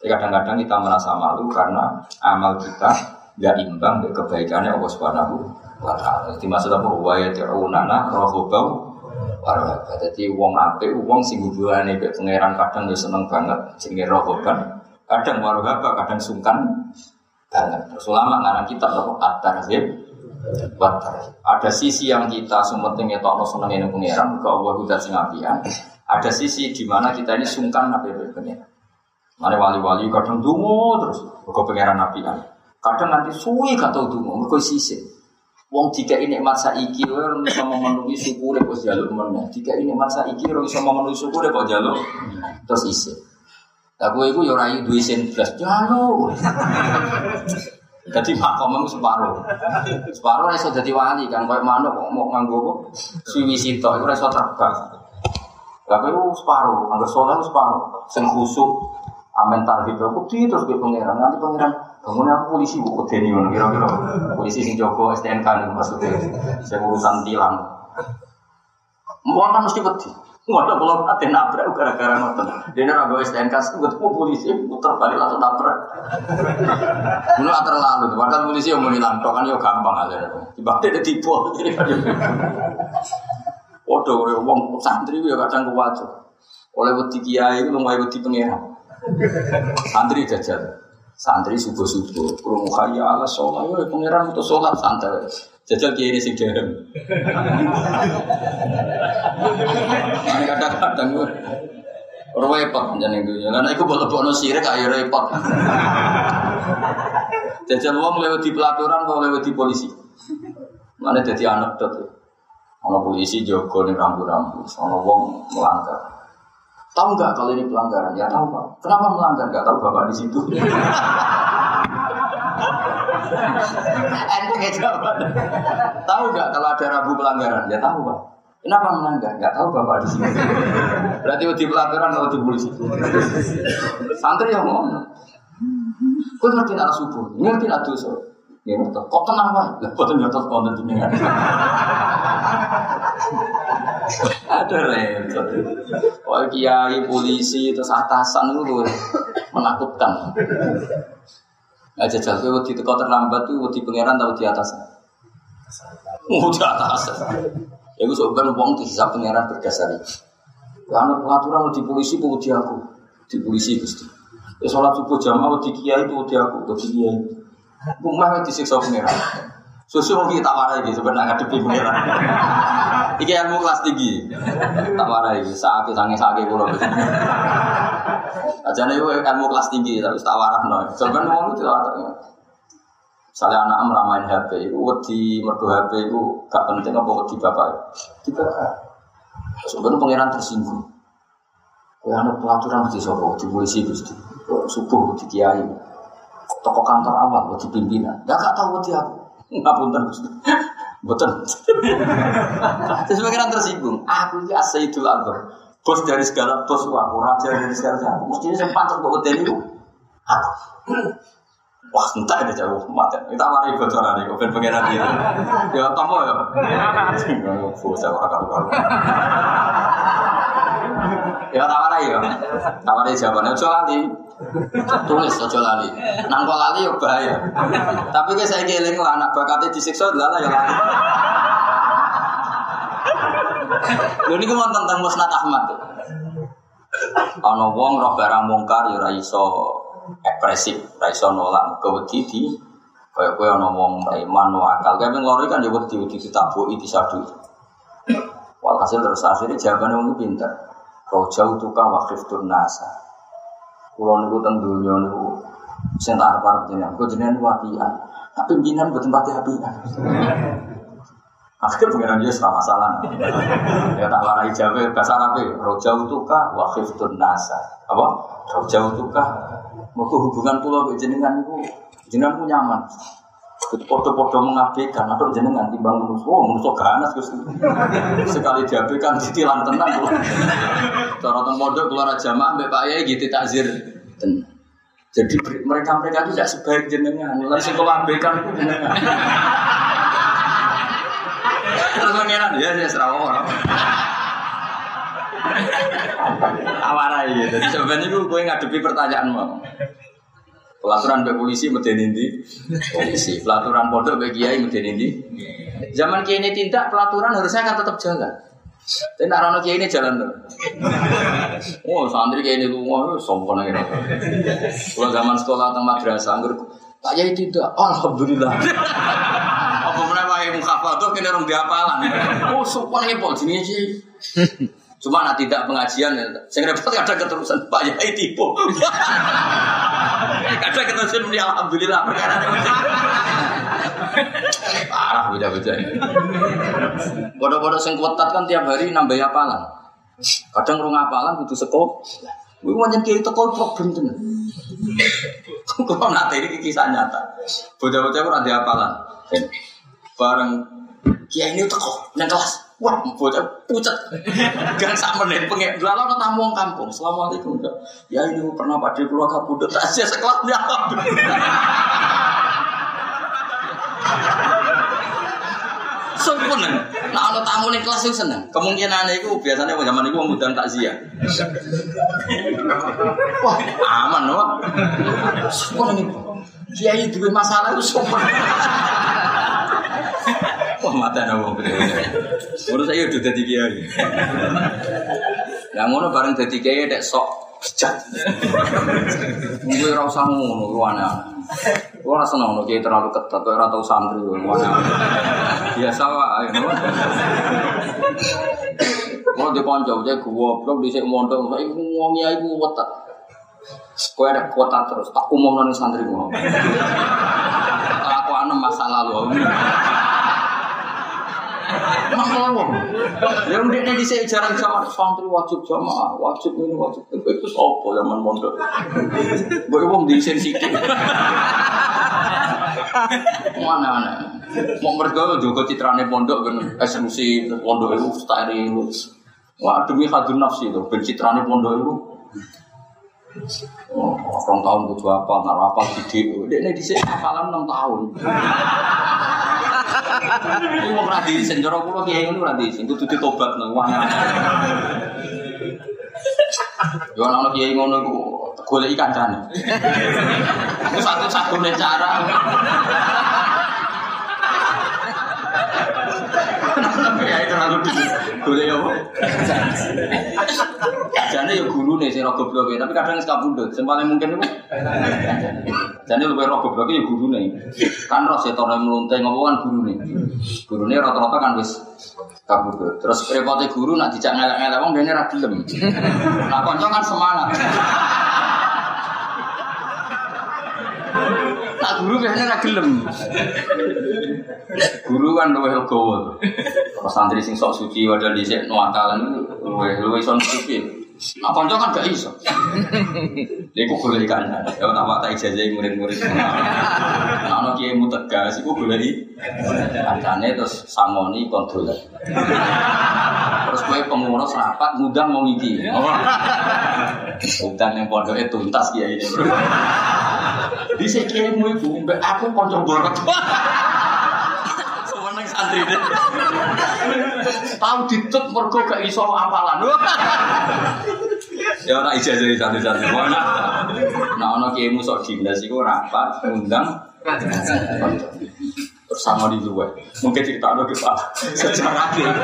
Kadang-kadang kita merasa malu karena amal kita nggak imbang dengan kebaikannya Allah Subhanahu wa taala. Dadi maksud apa wa yad'unana rahobau warahaba. Dadi wong apik wong sing hubungane mek pangeran kadang yo seneng banget jenenge rahoban. Kadang warahaba, kadang sungkan banget. Terus ulama ngarang kitab apa at-tarhib Ada sisi yang kita sementing ya tak seneng ini pangeran, ke Allah udah sing apian. Ada sisi di mana kita ini sungkan nabi pangeran. Mana wali-wali kadang dungu terus, ke pangeran apian. Kadang nanti suwi gak tau dungu, mereka sisi. Wong jika ini masa iki, orang bisa memenuhi syukur kok jalur mana. Jika ini masa iki, orang bisa memenuhi syukur kok jalur terus isi. Aku itu yo rayu dua sen belas jalur. Jadi makom itu separuh. Separuh iso jadi wali kan koyo manuk kok mau nganggo apa? Siwi sito iku iso terbang. Tapi itu separuh, anggar soleh separuh. Sing khusuk, amen tarhib aku terus ke pangeran. Nanti pangeran Kemudian aku polisi bu kedeni ngono kira-kira. Polisi sing jogo STNK maksudnya. Saya urusan tilang. Mau kan mesti wedi. Waduh kalau ada nabrak gara-gara nonton. Dia nih ragu STNK ketemu polisi putar balik langsung nabrak. Ini terlalu. Bahkan polisi yang nilang kan yo gampang aja. Tiba-tiba tipu. Waduh, wong santri ya kadang kuat. Oleh wedi kiai itu lumai wedi pengiran. Santri jajal. Santri subuh subuh, kurung kaya ala sholat, ya pangeran itu sholat santai. Jajal kiai ini sing derem. Ini kadang-kadang repot jangan itu. Karena aku boleh bono sirik ayo repot. Jajal uang lewat di pelaturan atau lewat di polisi. Mana jadi anak dot. Ono polisi jogo nih rambu-rambu, ono wong melanggar. Tahu nggak kalau ini pelanggaran? Ya tahu pak. Kenapa melanggar? Gak tahu bapak di situ. Enteng jawaban. Tahu nggak kalau ada rabu pelanggaran? Ya tahu pak. Kenapa melanggar? Gak tahu bapak di sini. Berarti di pelanggaran atau di polisi. Santri yang ngomong. Kau ngerti nak subuh, ngerti nak dosa. Ya ngerti. Kok tenang pak? Lah, kok tenang terus konten jenengan. Ada repot. Oh kiai polisi terus atasan itu menakutkan. Nggak jajal kowe di teko terlambat tuh di pangeran tahu di atas. Oh di atas. Ya gue sebenarnya uang dihisap pangeran berdasar itu. Karena pengaturan di polisi pun di aku, di polisi gusti. Ya sholat subuh jamaah di kiai itu di aku, di kiai. Rumah disiksa pangeran. Susu mau kita marah ini sebenarnya ngadepi pangeran. Iki ilmu kelas tinggi. Tak marah ini, saat sange sange pulau. Aja nih ilmu kelas tinggi, tapi tak marah no. Sebenarnya mau itu ada. Misalnya anak meramain HP, itu di merdu HP itu gak penting apa di bapak. Di bapak. Sebenarnya pangeran tersinggung. Ya anak pelaturan di sopo, di polisi gusti. Subuh di kiai. Toko kantor awal, di pimpinan. Gak gak tahu di aku. Ngapunten gusti. Betul. (laughs) Terus pikiran tersinggung. Aku ini Asyidul Akbar. Bos dari segala bos, wah, raja dari segala aku. Mestinya sempat untuk bawa ini. Aku. Wah, entah ini jauh mati. Kita mari bocoran nih, kau pengiran dia. Ya, kamu ya. Bos, aku akan Ya tawarai ya. Tawarai jawabannya lali. Tulis ojo lali. Nang lali ya bahaya. Tapi kayak saya keling lah anak bakatnya disiksa lah ya lali. Lho niku wonten tentang Musnad Ahmad. Ana wong roh barang mungkar ya ora iso ekspresif, ora iso nolak kewedi di kaya kowe ana wong iman wakal. Kayak nglori kan ya wedi wedi ditabuki disadu. Walhasil terus akhirnya jawabannya wong pinter. Kau jauh tukang wakif nasa. Kulo niku teng dunya niku sing tak arep-arep jenengan. Kok jenengan. Tapi pimpinan mboten pati apian. Akhirnya pengiran dia serah masalah. ya tak warai jabe bahasa Arab Roja utuka wakif nasa. Apa? Roja utuka. Mereka hubungan pulau jenengan itu jenengan pun nyaman. Podo-podo mengabaikan atau jenengan timbang manusia, oh manusia ganas gus. Sekali diabaikan ditilang tenang. Cara teng pondok keluar jamaah mbak Pak Yai gitu takzir. Jadi mereka mereka itu tidak sebaik jenengan. Lalu sing abaikan itu jenengan. Terus pengiran ya saya serawa orang. Awarai gitu. Jadi sebenarnya gue gue ngadepi pertanyaan mau. Pelaturan be polisi medeni di polisi. Pelaturan pondok be kiai medeni di. Zaman kiai ini tindak pelaturan harusnya kan tetap jalan. Tapi nak rono kiai ini jalan terus. Oh santri kiai ini lunga sombong lagi. Kalau zaman sekolah teng madrasah anggur tak kiai tidak. Alhamdulillah. Apa mukhafadah kene rong diapalan. Oh sopan pol jenenge sih. (laughs) Cuma nak tidak pengajian ya. Sing repot kadang keterusan Pak Yai tipu. (laughs) kadang keterusan muni alhamdulillah perkara Parah beda-beda. Bodoh-bodoh sing kuatat kan tiap hari nambah apalan. Kadang rong apalan butuh sekop. Gue mau kiai teko problem tenan. Kalau nanti ini kisah nyata. Bocah-bocah ora apalan. Bareng kiai ini teko nang kelas. Wah, bocah pucat. Gang sak menit pengen. Lalu ada tamu wong kampung. Assalamualaikum. Ya ini pernah keluarga budut tak sia sekelas dia Sempurna. Nah, kalau tamu nih kelas itu seneng. Kemungkinan itu biasanya zaman itu ngundang takziah. Wah, aman loh. Sempurna. Kiai dua masalah itu sempurna. Wah mata nawa Menurut saya udah jadi kiai. Yang ngono bareng jadi kiai dek sok bejat. Gue rasa ngono luana. Gue rasa kiai terlalu ketat. Gue rasa santri luana. Biasa lah. Mau di konco, jadi gue belum di sini mondok. Saya ngomong kiai gue wetat. Gue ada kuota terus. Tak umum nih santri gue. Aku masa lalu. Emang Ya udah nih di sini jarang sama santri wajib jamaah, wajib ini wajib itu apa zaman mondok. Gue wong di sini. Mana mana. Mau mereka juga citrane pondok kan eksekusi pondok itu steril. Wah demi hadun nafsi itu pencitrane pondok itu. Orang tahun butuh apa, nggak apa, video. Dia di sini hafalan enam tahun. Ini mau radi senjoro kulo kiai ini radi sing kudu ditobat nang wah. Yo ana kiai ngono iku golek kancane. Iku satu-satunya cara. Ya itu boleh ya, Jadi ya guru nih sih rokok blok tapi kadang suka bundut. Yang paling mungkin itu. Jadi lebih rokok blok ya guru nih. Kan roh setor yang meluntai ngomong kan guru nih. Rata-rata kan wis kabudut. Terus repotnya guru nak dijak ngelak-ngelak wong dia ra gelem. Nah konco kan semangat. Nah guru biasanya ra gelem. Guru kan luwih legowo. Pas santri sing sok suci wadah dhisik nuwakalan luwih luwih son suci. Nah konco kan gak iso. Iku golek kan. Ya tak tak ijazah murid-murid. Nah ono kiai mu tegas iku golek kancane terus sangoni kontrol. Terus kowe pengurus rapat mudah mau ngiki. Udan yang pondoknya tuntas kiai ini. Di sekianmu ibu, mbak aku kontrol borot. Semeneng santri deh. Tahu ditut mergo gak iso apalan. ya ora ijazah satu-satu. Nah, nah ono kiaimu sok dinas iku rapat undang terus sama di luar mungkin cerita no pak sejarah kayak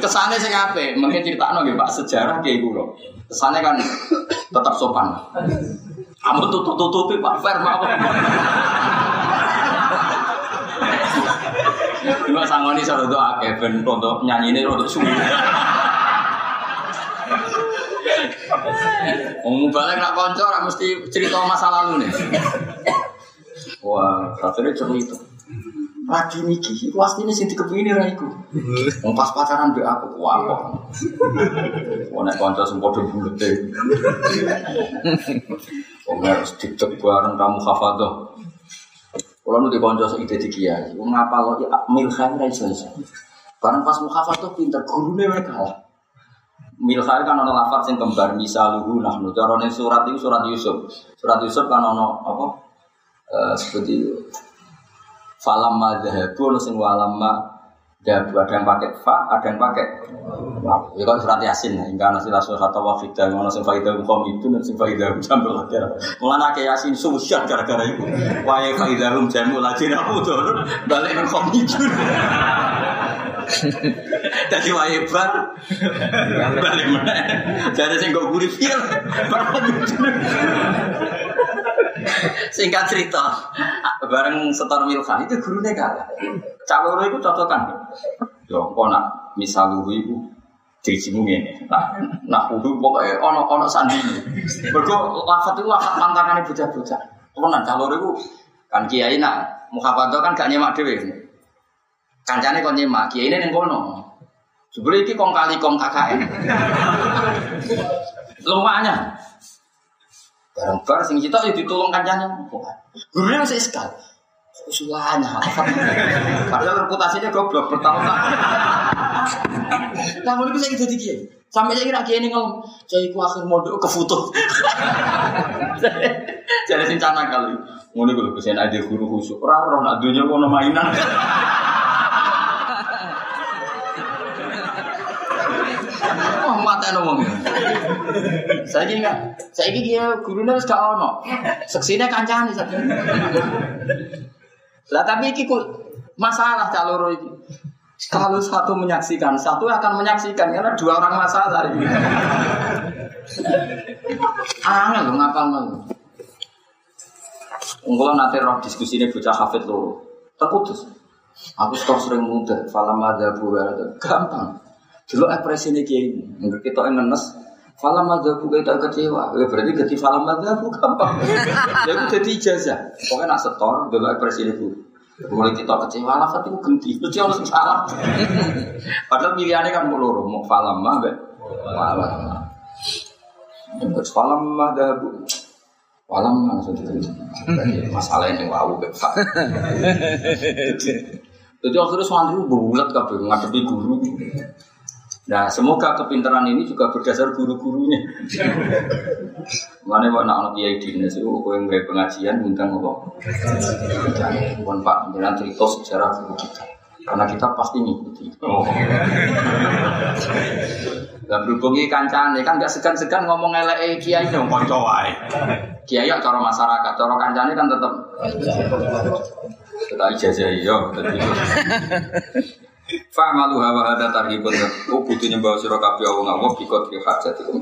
kesannya sih ngape mungkin cerita no pak sejarah kayak gue kesannya kan tetap sopan kamu tutup tutupi pak Fer mau Cuma sangoni satu doa Kevin untuk nyanyi ini untuk suwi. Om balik nak konco, ora mesti cerita masa lalu nih. Wah, rasanya cerita. Lagi niki, pasti ini sinti kepingin ra iku. Pas pacaran be aku, wah kok. Wong nek kanca sing padha bulete. Wong harus dicek bareng kamu hafadzah. Kalau nu dikonco ide di kiai, wong ngapal ya milkhan ra iso iso. Bareng pas mukhafadzah pinter, gurune wae kalah. Milkhan kan ono lafaz sing kembar misaluhu nahnu. Carane surat itu surat Yusuf. Surat Yusuf kan ono apa? Eh, seperti falam madhabu ono sing walamma dabu ada yang pakai fa ada yang pakai waw. ya kan surat yasin ya. Hingga nasi lasul kata wafidah ono sing faidah hukum itu dan sing faidah jambul latihan mulanya ke yasin susah gara-gara itu. Wae faidah hum jambul latihan aku tuh balik nang itu. Jadi wae bar. Balik mana jadi sing gue gurih fil baru Singkat cerita, bareng setor Milkan itu gurunya kalah. Caloro itu cocokan. Yo, kok nak misal lu itu dirimu ini. Nah, nah udah pokoknya ono ono sandi. Berko lafat itu lafat mantangan bocah-bocah. Temenan caloro itu kan kiai nak mukafato kan gak nyemak dewe. Kancane kon nyemak, kiai ini yang kono. Sebenarnya ini kong kali kong KKN. Lumayan. Barang-barang sing kita itu ditolong kancane. Gurunya masih sekal. Usulannya. Padahal reputasinya goblok bertahun-tahun. Namun itu saya jadi kiai. Sampai saya kira kiai ngomong, saya ku akhir modal ke foto. Jadi sing cana kali. Ngono gue pesen aja guru khusus. Ora ora nak dunya kono mainan. Mata ngomong. Saya ini enggak, saya ini dia gurunya harus gak ono. Seksinya kancane saja. Lah tapi kok masalah caloro iki. Kalau satu menyaksikan, satu akan menyaksikan karena dua orang masalah ini. Angel lo ngapal lo. Unggulan nanti roh diskusi ini bocah hafid lo terputus. Aku setor sering muda, falam ada buah gampang. Dulu ekspresi ini kiai ini, enggak kita yang ngenes. Falam buah kita kecewa, ya berarti ganti falam buah gampang. (laughs) Ya itu jadi ijazah. Pokoknya nak setor dulu ekspresi ini bu. Mulai kita kecewa, lafat itu ganti. Itu yang harus salah. Padahal pilihannya kan mulur, mau falam mah, be. Falam. Yang falam ada bu. Walam langsung diterima. Masalah ini wow, be. Jadi akhirnya santri bulat kabeh ngadepi guru. Nah, semoga kepintaran ini juga berdasar guru-gurunya. Mana mau nak kiai dinas itu, kau yang baik pengajian, undang apa? Bukan Pak, jangan cerita sejarah guru kita. Karena kita pasti ngikuti. Oh. Dan berhubungi kancane kan gak segan-segan ngomong elek kiai dong konco wae. Kiai ya cara masyarakat, cara kancane kan tetep kita ijazah iya. Fa'malu hawa hada tarhibun. Oh kudu nyembah sira kabeh Allah Allah bikot hajat iku